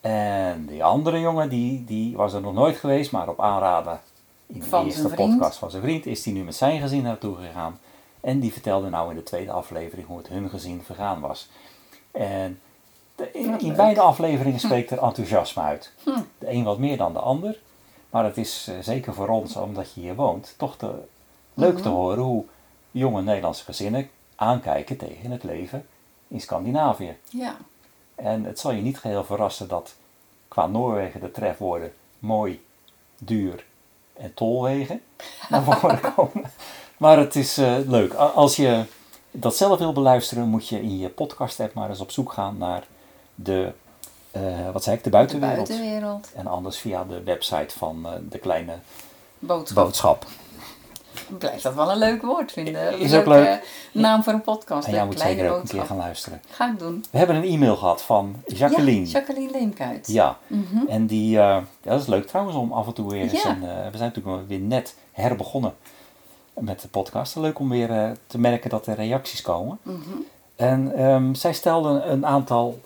En die andere jongen, die, die was er nog nooit geweest, maar op aanraden in de Van eerste podcast van zijn vriend is hij nu met zijn gezin naartoe gegaan. En die vertelde nou in de tweede aflevering hoe het hun gezin vergaan was. En de- in, in beide afleveringen spreekt er enthousiasme uit. Hm. De een wat meer dan de ander. Maar het is eh, zeker voor ons, omdat je hier woont, toch te, leuk te Mhm. horen hoe jonge Nederlandse gezinnen aankijken tegen het leven in Scandinavië. Ja. En het zal je niet geheel verrassen dat qua Noorwegen de trefwoorden mooi, duur en tolwegen naar voren komen. Maar het is eh, leuk. Als je dat zelf wil beluisteren, moet je in je podcast app maar eens op zoek gaan naar de, eh, wat zei ik, de De buitenwereld. buitenwereld. En anders via de website van eh, de kleine Boodschap. boodschap. Ik blijf dat wel een leuk woord vinden. Is ook leuk. naam voor een podcast. En jij moet zeker ook een keer gaan luisteren. Ga ik doen. We hebben een e-mail gehad van Jacqueline. Ja, Jacqueline Leemkuit. Ja, Mhm. en die, eh, dat is leuk trouwens om af en toe weer eens. Ja. een, we zijn natuurlijk weer net herbegonnen met de podcast. Leuk om weer te merken dat er reacties komen. Mhm. En ehm, zij stelde een aantal,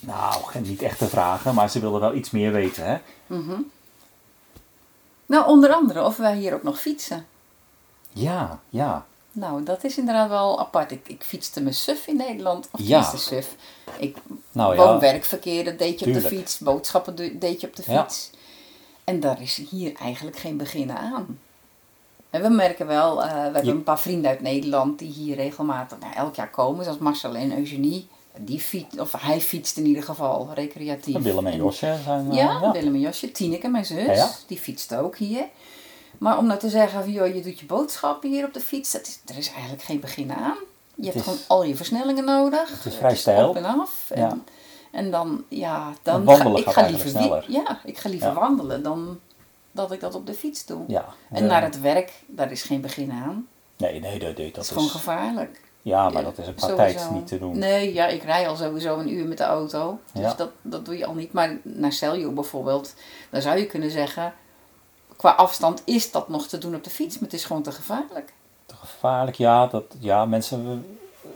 nou geen- niet echte vragen, maar ze wilde wel iets meer weten. Hè? Mhm. Nou, onder andere of wij hier ook nog fietsen. Ja, ja. Nou, dat is inderdaad wel apart. Ik, ik fietste me suf in Nederland. Of Ja. fietste suf. Ik Nou woon ja, werkverkeer, dat deed je op de fiets. Boodschappen deed je op de Ja. fiets. En daar is hier eigenlijk geen begin aan. En we merken wel, eh, we hebben een paar vrienden uit Nederland die hier regelmatig, nou, elk jaar komen. Zoals Marcel en Eugenie. Die fiets, of hij fietst in ieder geval, recreatief. Willem en Josje zijn... eh, Ja, Willem en Josje, Tineke, mijn zus, Ja, ja. die fietst ook hier. Maar om nou te zeggen, van, joh, je doet je boodschappen hier op de fiets, dat is, er is eigenlijk geen begin aan. Je hebt is- gewoon al je versnellingen nodig. Het is vrij stijl. op en af. En, Ja. en dan, ja, dan ga, ik ga liever, sneller. Ja, ik ga liever Ja. wandelen dan dat ik dat op de fiets doe. Ja. En de- naar het werk, daar is geen begin aan. Nee, nee, nee, nee, dat Dat is... gewoon gevaarlijk. Ja, maar dat is Sowieso. tijd niet te doen. Nee, ja, ik rij al sowieso een uur met de auto. Dus Ja. dat, dat doe je al niet. Maar naar Celjo bijvoorbeeld, dan zou je kunnen zeggen... Qua afstand is dat nog te doen op de fiets, maar het is gewoon te gevaarlijk. Te gevaarlijk, ja. Dat, ja, mensen...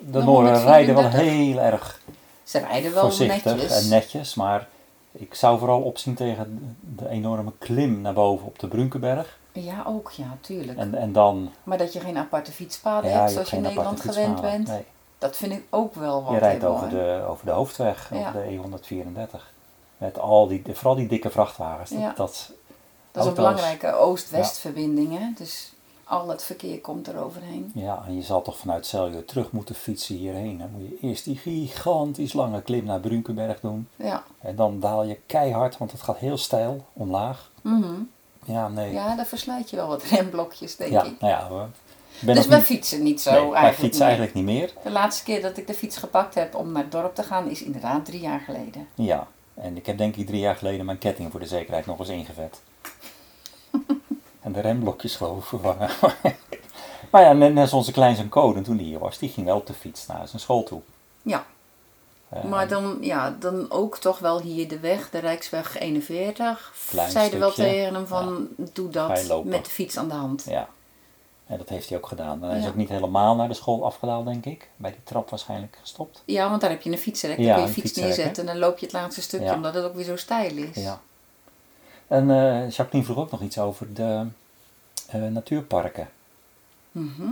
De Noorden rijden wel 134. heel erg Ze rijden wel voorzichtig netjes. en netjes, maar ik zou vooral opzien tegen de enorme klim naar boven op de Brunkenberg. Ja, ook, ja, tuurlijk. En, en dan... Maar dat je geen aparte fietspaden ja, hebt, zoals je in Nederland gewend bent. Nee. Dat vind ik ook wel wat. Je rijdt over de, over de hoofdweg, Ja. over de E134. Met al die, vooral die dikke vrachtwagens. Dat, Ja. dat, Dat is een belangrijke Oost-West verbinding, hè. Dus al het verkeer komt er overheen. ja, en je zal toch vanuit Celje terug moeten fietsen hierheen. Dan moet je eerst die gigantisch lange klim naar Brunkenberg doen. Ja. En dan daal je keihard, want het gaat heel steil omlaag. Mhm. Ja, nee. Ja, daar verslijt je wel wat remblokjes, denk Ja, ik. nou ja, Dus wij niet- fietsen niet zo nee, eigenlijk. wij fietsen meer. eigenlijk niet meer. De laatste keer dat ik de fiets gepakt heb om naar het dorp te gaan is inderdaad drie jaar geleden. Ja, en ik heb denk ik drie jaar geleden mijn ketting voor de zekerheid nog eens ingevet. en de remblokjes geloof ik vervangen. maar ja, net zoals onze kleinzoon Coden toen die hier was, die ging wel op de fiets naar zijn school toe. Ja, maar dan, ja, dan ook toch wel hier de weg, de Rijksweg 41. Klein Zeiden wel tegen hem van, doe dat met de fiets aan de hand. Ja, en dat heeft hij ook gedaan. Dan is Ja. ook niet helemaal naar de school afgedaald, denk ik. Bij die trap waarschijnlijk gestopt. Ja, want daar heb je een fietsrek, dan Ja, kun je fiets neerzetten en dan loop je het laatste stukje, Ja. omdat het ook weer zo steil is. Ja. En eh Jacqueline vroeg ook nog iets over de eh, natuurparken. Mhm.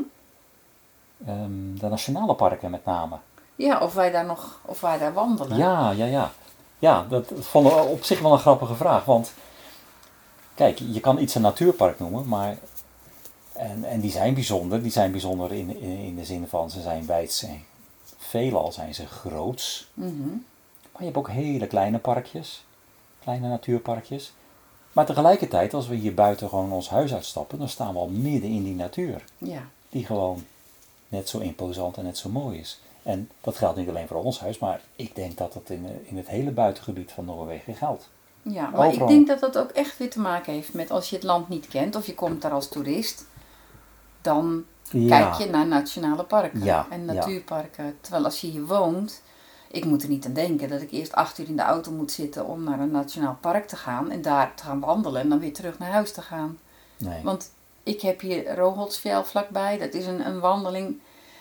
Ehm, de nationale parken met name. Ja, of wij daar nog, of wij daar wandelen. Ja, ja, ja. Ja, dat vonden we op zich wel een grappige vraag. Want kijk, je kan iets een natuurpark noemen, maar. En, en die zijn bijzonder. Die zijn bijzonder in, in, in de zin van ze zijn wijd. Veelal zijn ze groots. Mhm. Maar je hebt ook hele kleine parkjes. Kleine natuurparkjes. Maar tegelijkertijd, als we hier buiten gewoon ons huis uitstappen, dan staan we al midden in die natuur. ja. Die gewoon net zo imposant en net zo mooi is. En dat geldt niet alleen voor ons huis, maar ik denk dat dat in, in het hele buitengebied van Noorwegen geldt. Ja, maar Overal. ik denk dat dat ook echt weer te maken heeft met als je het land niet kent of je komt daar als toerist, dan kijk je naar nationale parken Ja, en ja. natuurparken. Terwijl als je hier woont, ik moet er niet aan denken dat ik eerst acht uur in de auto moet zitten om naar een nationaal park te gaan en daar te gaan wandelen en dan weer terug naar huis te gaan. Nee. Want ik heb hier Roholtsfjell vlakbij, dat is een, een wandeling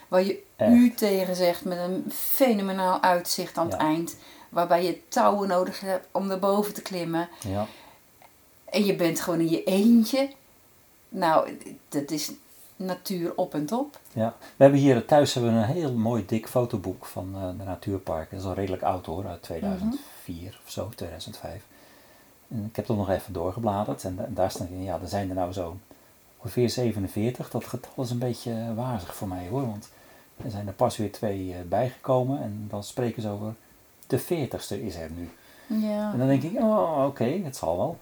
waar je Echt. u tegen zegt met een fenomenaal uitzicht aan het eind. Waarbij je touwen nodig hebt om erboven te klimmen. Ja. En je bent gewoon in je eentje. Nou, dat is natuur op en top. Ja. We hebben hier thuis hebben we een heel mooi dik fotoboek van eh, de natuurparken. Dat is al redelijk oud hoor, uit 2004 of zo, 2005. En ik heb er nog even doorgebladerd en da- daar staan, ja, er zijn er nou zo ongeveer 47. Dat getal is een beetje eh, wazig voor mij hoor, want er zijn er pas weer twee eh, bijgekomen en dan spreken ze over de 40ste is er nu. Ja. En dan denk ik, oh oké, het zal wel.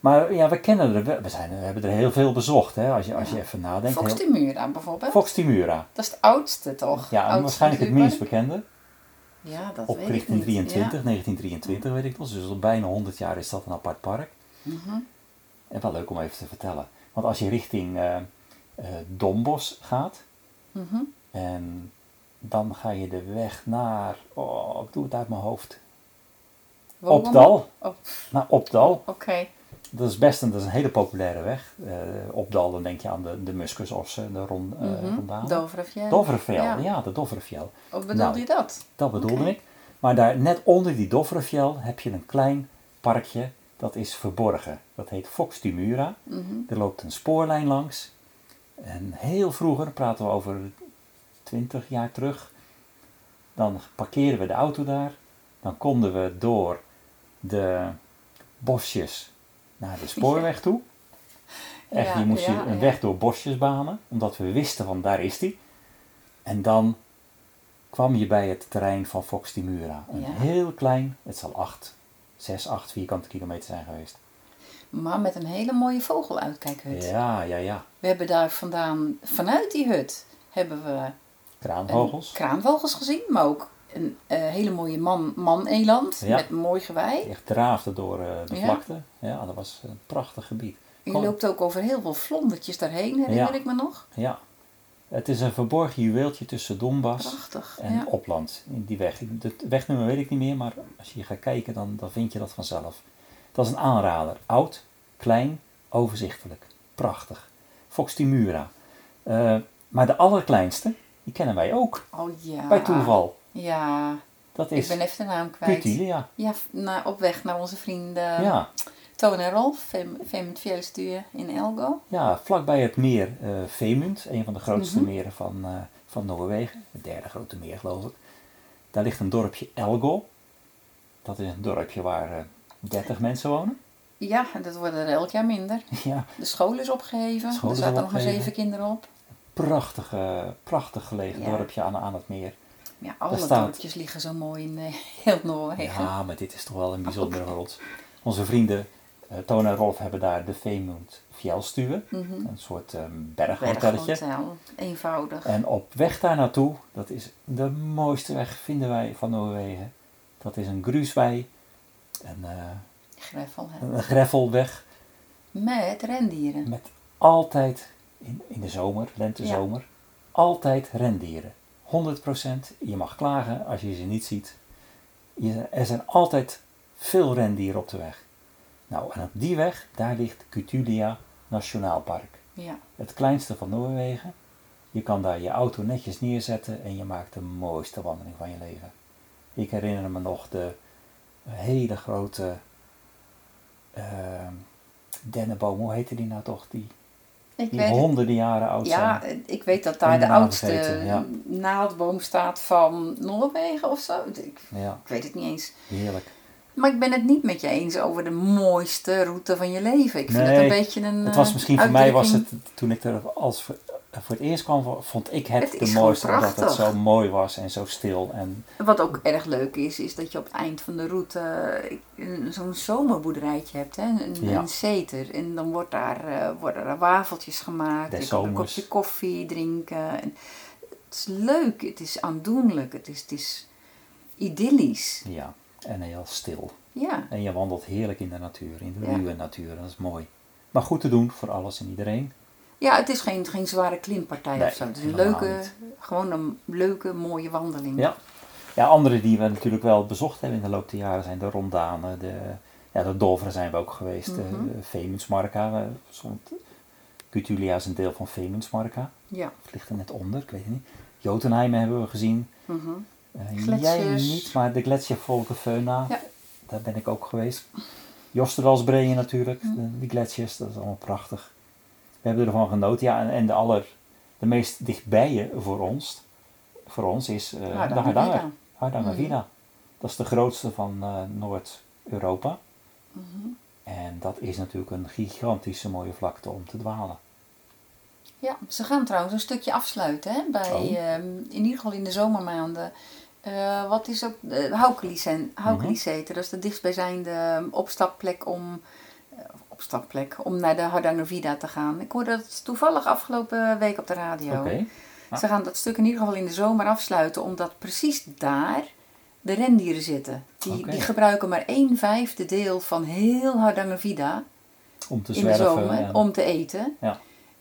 Maar ja, we kennen er, we, zijn, we hebben er heel veel bezocht hè, als je, als je even nadenkt. Fox Timura bijvoorbeeld. Fox Timura. Dat is het oudste toch? Ja, en waarschijnlijk het minst bekende. Ja, dat weet ik Opgericht in niet. 23, Ja. 1923 weet ik nog. Dus al bijna 100 jaar is dat een apart park. Mhm. En wel leuk om even te vertellen. Want als je richting eh, Dombos gaat. Mhm. En dan ga je de weg naar, oh ik doe het uit mijn hoofd. Opdal. Oh, Naar Opdal. Oké. Dat is best een, dat is een hele populaire weg. Eh, Opdal, dan denk je aan de, de muskusossen, de rond, Mhm. rondalen. Dovrefjell. Dovrefjell, Ja. ja. de Dovrefjell. Hoe bedoelde Nou. je dat? Dat bedoelde ik. Maar daar net onder die Dovrefjell heb je een klein parkje. Dat is verborgen. Dat heet Fox Timura. Mhm. Er loopt een spoorlijn langs. En heel vroeger, praten we over 20 jaar terug. Dan parkeren we de auto daar. Dan konden we door de bosjes naar de spoorweg toe. Echt, je moest je een weg door bosjes banen. Omdat we wisten van daar is die. En dan kwam je bij het terrein van Fox Timura. Een heel klein, het zal 8, 6, 8 vierkante kilometer zijn geweest. Maar met een hele mooie vogeluitkijkhut. Ja, ja, ja. We hebben daar vandaan, vanuit die hut, hebben we Kraanvogels. kraanvogels gezien, maar ook een eh, hele mooie man, man-eland Ja. met mooi gewei. Die echt draafde door eh, de Ja. vlakte. Ja, dat was een prachtig gebied. Je loopt ook over heel veel vlondertjes daarheen, herinner Ja. ik me nog. Ja. Het is een verborgen juweeltje tussen Donbass Prachtig. en. Opland. In die weg. Het wegnummer weet ik niet meer, maar als je gaat kijken, dan, dan vind je dat vanzelf. Dat is een aanrader. Oud, klein, overzichtelijk. Prachtig. Fox Timura. Eh, maar de allerkleinste, die kennen wij ook. Oh ja. Bij toeval. Ja, Dat ik is ben even de naam kwijt. Cutilia. Ja, na, op weg naar onze vrienden Ja. Toon en Rolf, Fem, Fem Fjellstuur in Elgo. ja, vlakbij het meer Vemund, een van de grootste Mhm. meren van, eh, van Noorwegen. Het derde grote meer, geloof ik. Daar ligt een dorpje Elgo. Dat is een dorpje waar eh 30 mensen wonen. Ja, dat worden er elk jaar minder. Ja, De school is opgeheven. School er zaten nog maar zeven kinderen op. prachtig, eh, prachtig gelegen Ja. dorpje aan, aan het meer. Ja, alle staat- dorpjes liggen zo mooi in eh, heel Noorwegen. Ja, maar dit is toch wel een bijzondere rots. Onze vrienden eh Toon en Rolf hebben daar de Vemund Fjellstue. Mhm. Een soort eh, berghotelletje. Berghotel, eenvoudig. En op weg daar naartoe, dat is de mooiste weg, vinden wij, van Noorwegen. Dat is een gruuswei, een, eh, Greffel, hè. een greffelweg Met rendieren. met altijd, in, in de zomer, lente-zomer, altijd rendieren. 100%, je mag klagen als je ze niet ziet. Je, er zijn altijd veel rendieren op de weg. Nou, en op die weg, daar ligt Cutulia Nationaal Park. Ja. Het kleinste van Noorwegen. Je kan daar je auto netjes neerzetten en je maakt de mooiste wandeling van je leven. Ik herinner me nog de hele grote ehm dennenboom, hoe heette die nou toch? Die, Ik die weet honderden jaren oud Ja, zijn. ik weet dat daar de oudste ja. naaldboom staat van Noorwegen of zo. Ik, Ja, ik weet het niet eens. heerlijk. Maar ik ben het niet met je eens over de mooiste route van je leven. Ik vind het een beetje een. Het was eh, misschien voor mij was het, toen ik er als voor, het eerst kwam, vond ik het, Het de mooiste, omdat het zo mooi was en zo stil. En Wat ook erg leuk is, is dat je op het eind van de route eh, een- zo'n zomerboerderijtje hebt, hè? Een, Ja. een zeter. En dan wordt daar, eh, worden er wafeltjes gemaakt. Des je kan een kopje koffie drinken. En het is leuk, het is aandoenlijk, het is, het is idyllisch. ja, en heel stil. Ja, En je wandelt heerlijk in de natuur, in de Ja. ruwe natuur. Dat is mooi. Maar goed te doen voor alles en iedereen. Ja het is geen, geen zware klimpartij Nee, of zo. Het is een leuke, gewoon een leuke, mooie wandeling. Ja. Ja, andere die we natuurlijk wel bezocht hebben in de loop der jaren zijn de Rondanen, de, ja, de Doveren zijn we ook geweest, Mhm. de, de. We- soms- Cutulia is een deel van Vemunsmarka. Ja. Het ligt er net onder, ik weet het niet. Jotunheim hebben we gezien. mhm. Eh, jij niet, maar de gletsjervolken Feuna, Ja. daar ben ik ook geweest. Josterdalsbreeën natuurlijk, Mhm. de, die gletsjers, dat is allemaal prachtig. We hebben ervan genoten. Ja, en, en de, aller, de meest dichtbije voor ons, voor ons is eh de Hardangervidda. Hardanger. Hardangervidda. Mhm. Dat is de grootste van eh, Noord-Europa. Mhm. En dat is natuurlijk een gigantische mooie vlakte om te dwalen. Ja, ze gaan trouwens een stukje afsluiten hè, bij, Oh. ehm, in ieder geval in de zomermaanden. Eh, wat is ook uh, Haukeliseten, dat is de dichtstbijzijnde ehm, opstapplek om, opstapplek om naar de Hardangervidda te gaan. Ik hoorde dat toevallig afgelopen week op de radio. Ja. Ze gaan dat stuk in ieder geval in de zomer afsluiten, omdat precies daar de rendieren zitten. Die, die gebruiken maar een vijfde deel van heel Hardangervidda Om te in de zwerven. zomer en- om te eten. Ja.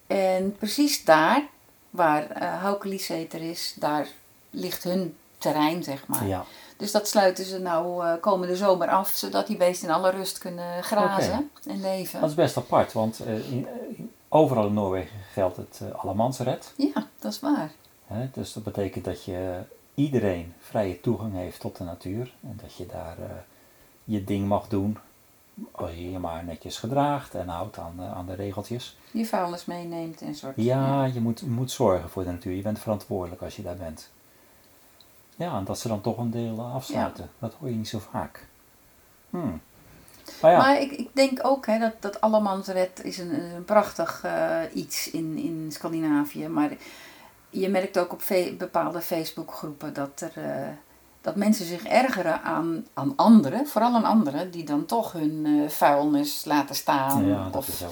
En precies daar, waar uh, Haukelisseter is, daar ligt hun terrein, zeg maar. ja. Dus dat sluiten ze nou uh, komende zomer af, zodat die beesten in alle rust kunnen grazen en leven. Dat is best apart, want eh, in, in- overal in Noorwegen geldt het uh, allemansret. Ja, dat is waar. Dus dat betekent dat je iedereen vrije toegang heeft tot de natuur. En dat je daar eh, je ding mag doen. Als je je maar netjes gedraagt en houdt aan, de- aan de regeltjes. Je vuilnis meeneemt en soort. Ja, je moet, moet zorgen voor de natuur. Je bent verantwoordelijk als je daar bent. Ja, en dat ze dan toch een deel afsluiten. Dat hoor je niet zo vaak. Hmm. Maar ja, Maar ik, ik denk ook hè, dat, dat allemansret is een, een prachtig eh, iets in, in Scandinavië. Maar je merkt ook op fe- bepaalde Facebookgroepen dat, er, eh, dat mensen zich ergeren aan, aan anderen, vooral aan anderen, die dan toch hun eh, vuilnis laten staan. ja, of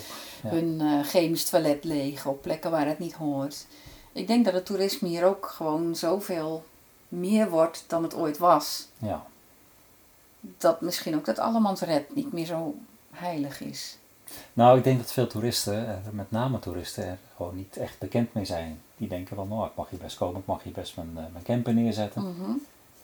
hun chemisch toilet leeg op plekken waar het niet hoort. Ik denk dat het toerisme hier ook gewoon zoveel meer wordt dan het ooit was. Ja. Dat misschien ook dat allemansred niet meer zo heilig is. Nou, ik denk dat veel toeristen, eh, met name toeristen, er gewoon niet echt bekend mee zijn. Die denken van, nou, ik mag hier best komen, ik mag hier best mijn, eh, mijn camper neerzetten. Mhm.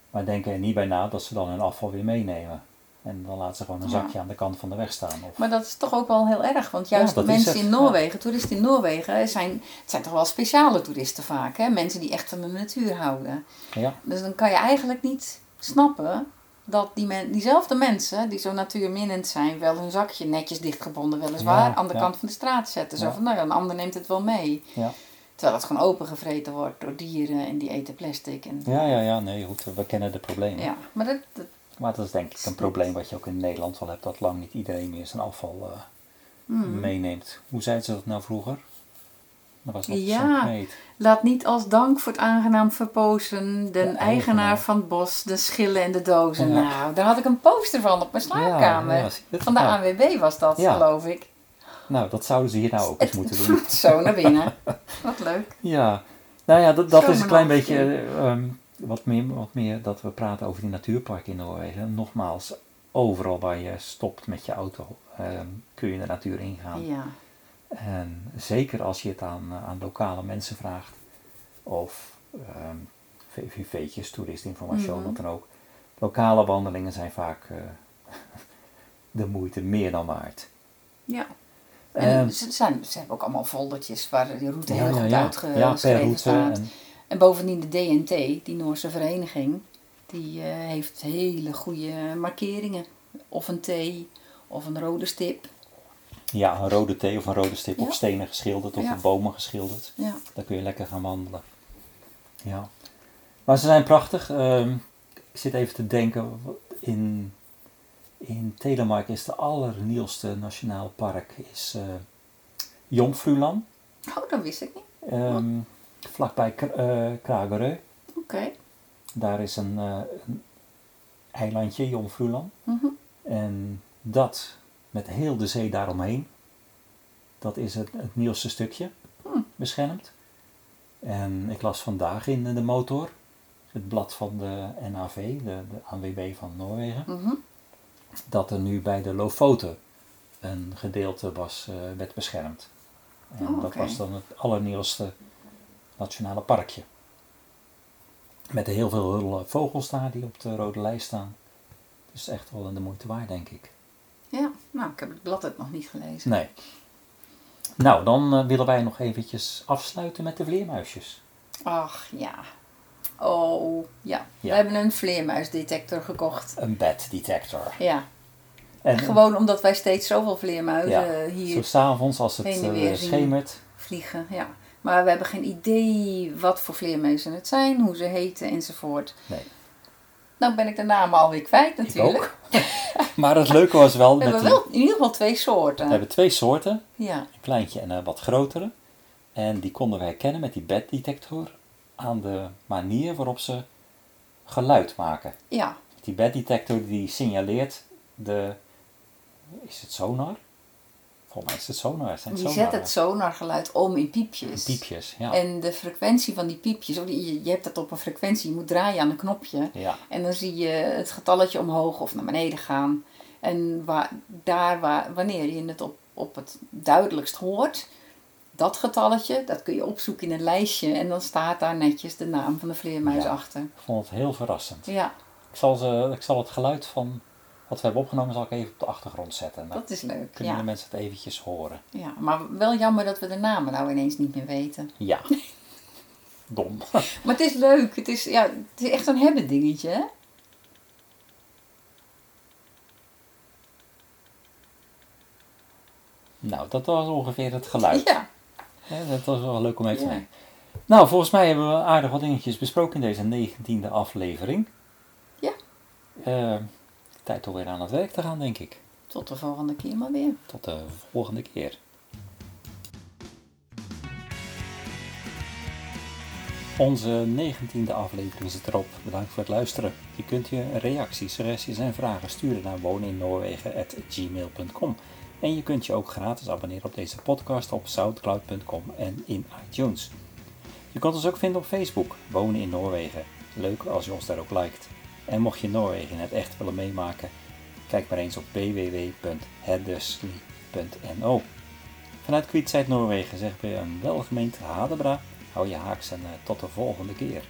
Maar denken er niet bij na dat ze dan hun afval weer meenemen. En dan laten ze gewoon een Ja. zakje aan de kant van de weg staan. Of, Maar dat is toch ook wel heel erg. Want juist Ja, mensen in Noorwegen, toeristen in Noorwegen, zijn, het zijn toch wel speciale toeristen vaak. Hè? Mensen die echt van de natuur houden. ja, Dus dan kan je eigenlijk niet snappen dat die men, diezelfde mensen die zo natuurminnend zijn, wel hun zakje netjes dichtgebonden weliswaar aan de kant van de straat zetten. Zo van, nou ja, een ander neemt het wel mee. ja. Terwijl het gewoon opengevreten wordt door dieren en die eten plastic. En, ja, ja, ja, nee, goed, we kennen de problemen. ja. Maar dat, dat Maar dat is denk ik een probleem wat je ook in Nederland wel hebt, dat lang niet iedereen meer zijn afval eh, hmm. meeneemt. Hoe zeiden ze dat nou vroeger? Dat was Ja. Laat niet als dank voor het aangenaam verpozen den eigenaar eigenaar. van het bos, de schillen en de dozen. Ja. Nou, daar had ik een poster van op mijn slaapkamer. Ja, ja, van de ANWB was dat, geloof ik. Nou, dat zouden ze hier nou ook eens Het moeten doen. zo naar binnen. Wat leuk. Ja, nou ja, dat, dat is een klein beetje eh, ehm, wat, meer, wat meer dat we praten over die natuurparken in Noorwegen. Nogmaals, overal waar je stopt met je auto ehm, kun je de natuur ingaan. Ja. En zeker als je het aan, eh, aan lokale mensen vraagt, of ehm VVV'tjes, toeristinformatie, Mhm. wat dan ook. Lokale wandelingen zijn vaak eh, de moeite meer dan waard. Ja. En Ehm, ze, zijn, ze hebben ook allemaal foldertjes waar de route heel ja, goed ja. uitgeschreven ja, per route. staat. En, En bovendien de DNT, die Noorse vereniging, die eh, heeft hele goede markeringen. Of een T, of een rode stip. ja, een rode thee of een rode stip Ja. op stenen geschilderd of Ja. op bomen geschilderd. Ja. Daar kun je lekker gaan wandelen. Ja. Maar ze zijn prachtig. Ehm, ik zit even te denken. In, in Telemark is de allernieuwste nationaal park is, Jomfruland. Oh, dat wist ik niet. Ehm, vlakbij K- eh, Kragerø. Oké. Daar is een, eh, een eilandje, Jomfruland. Mhm. En dat met heel de zee daaromheen. Dat is het, het nieuwste stukje Hmm. beschermd. En ik las vandaag in de motor, het blad van de NAV, de, de ANWB van Noorwegen, Mhm. dat er nu bij de Lofoten een gedeelte was, eh, werd beschermd. En Oh, dat was dan het allernieuwste nationale parkje. Met heel veel vogels daar die op de rode lijst staan. Dus echt wel de moeite waard, denk ik. Ja, nou, ik heb het blad het nog niet gelezen. Nee. Nou, dan eh, willen wij nog eventjes afsluiten met de vleermuisjes. Ach, ja. Oh, ja. We hebben een vleermuisdetector gekocht. Een bed detector. Ja, En gewoon omdat wij steeds zoveel vleermuizen ja, hier zo s'avonds als het eh, schemert. vliegen. Ja. Maar we hebben geen idee wat voor vleermuizen het zijn, hoe ze heten enzovoort. Nee, Nou ben ik de namen alweer kwijt ik natuurlijk. ook. maar het leuke was wel, We met hebben wel in ieder geval twee soorten. we hebben twee soorten. Ja, Een kleintje en een wat grotere. En die konden we herkennen met die beddetector aan de manier waarop ze geluid maken. ja, Die beddetector die signaleert de... Is het sonar? Volgens mij is het sonar. Het zijn die sonar, zet het sonargeluid om in piepjes. Piepjes, ja. En de frequentie van die piepjes, of die- je, je hebt dat op een frequentie, je moet draaien aan een knopje. Ja, En dan zie je het getalletje omhoog of naar beneden gaan. En waar, daar waar, wanneer je het op, op het duidelijkst hoort, dat getalletje, dat kun je opzoeken in een lijstje. En dan staat daar netjes de naam van de vleermuis Ja. achter. ik vond het heel verrassend. Ja, Ik zal, ze, ik zal het geluid van wat we hebben opgenomen zal ik even op de achtergrond zetten. Dat is leuk. kunnen de mensen het eventjes horen. ja, maar wel jammer dat we de namen nou ineens niet meer weten. Ja. Dom. Maar het is leuk. Het is, ja, het is echt een hebben dingetje, hè? nou, dat was ongeveer het geluid. Ja. Ja, dat was wel leuk om even te Ja. nemen. Nou, volgens mij hebben we aardig wat dingetjes besproken in deze negentiende aflevering. Ja. Eh, tijd om weer aan het werk te gaan, denk ik. Tot de volgende keer maar weer. Tot de volgende keer. Onze 19e aflevering zit erop. Bedankt voor het luisteren. Je kunt je reacties, suggesties en vragen sturen naar woneninnoorwegen.gmail.com. En je kunt je ook gratis abonneren op deze podcast op soundcloud.com en in iTunes. Je kunt ons ook vinden op Facebook, Wonen in Noorwegen. Leuk als je ons daar ook liked. En mocht je Noorwegen het echt willen meemaken, kijk maar eens op www.herdersli.no. Vanuit Kwietzijd Noorwegen zeggen we een welgemeend hadebra. Hou je haaks en uh, tot de volgende keer.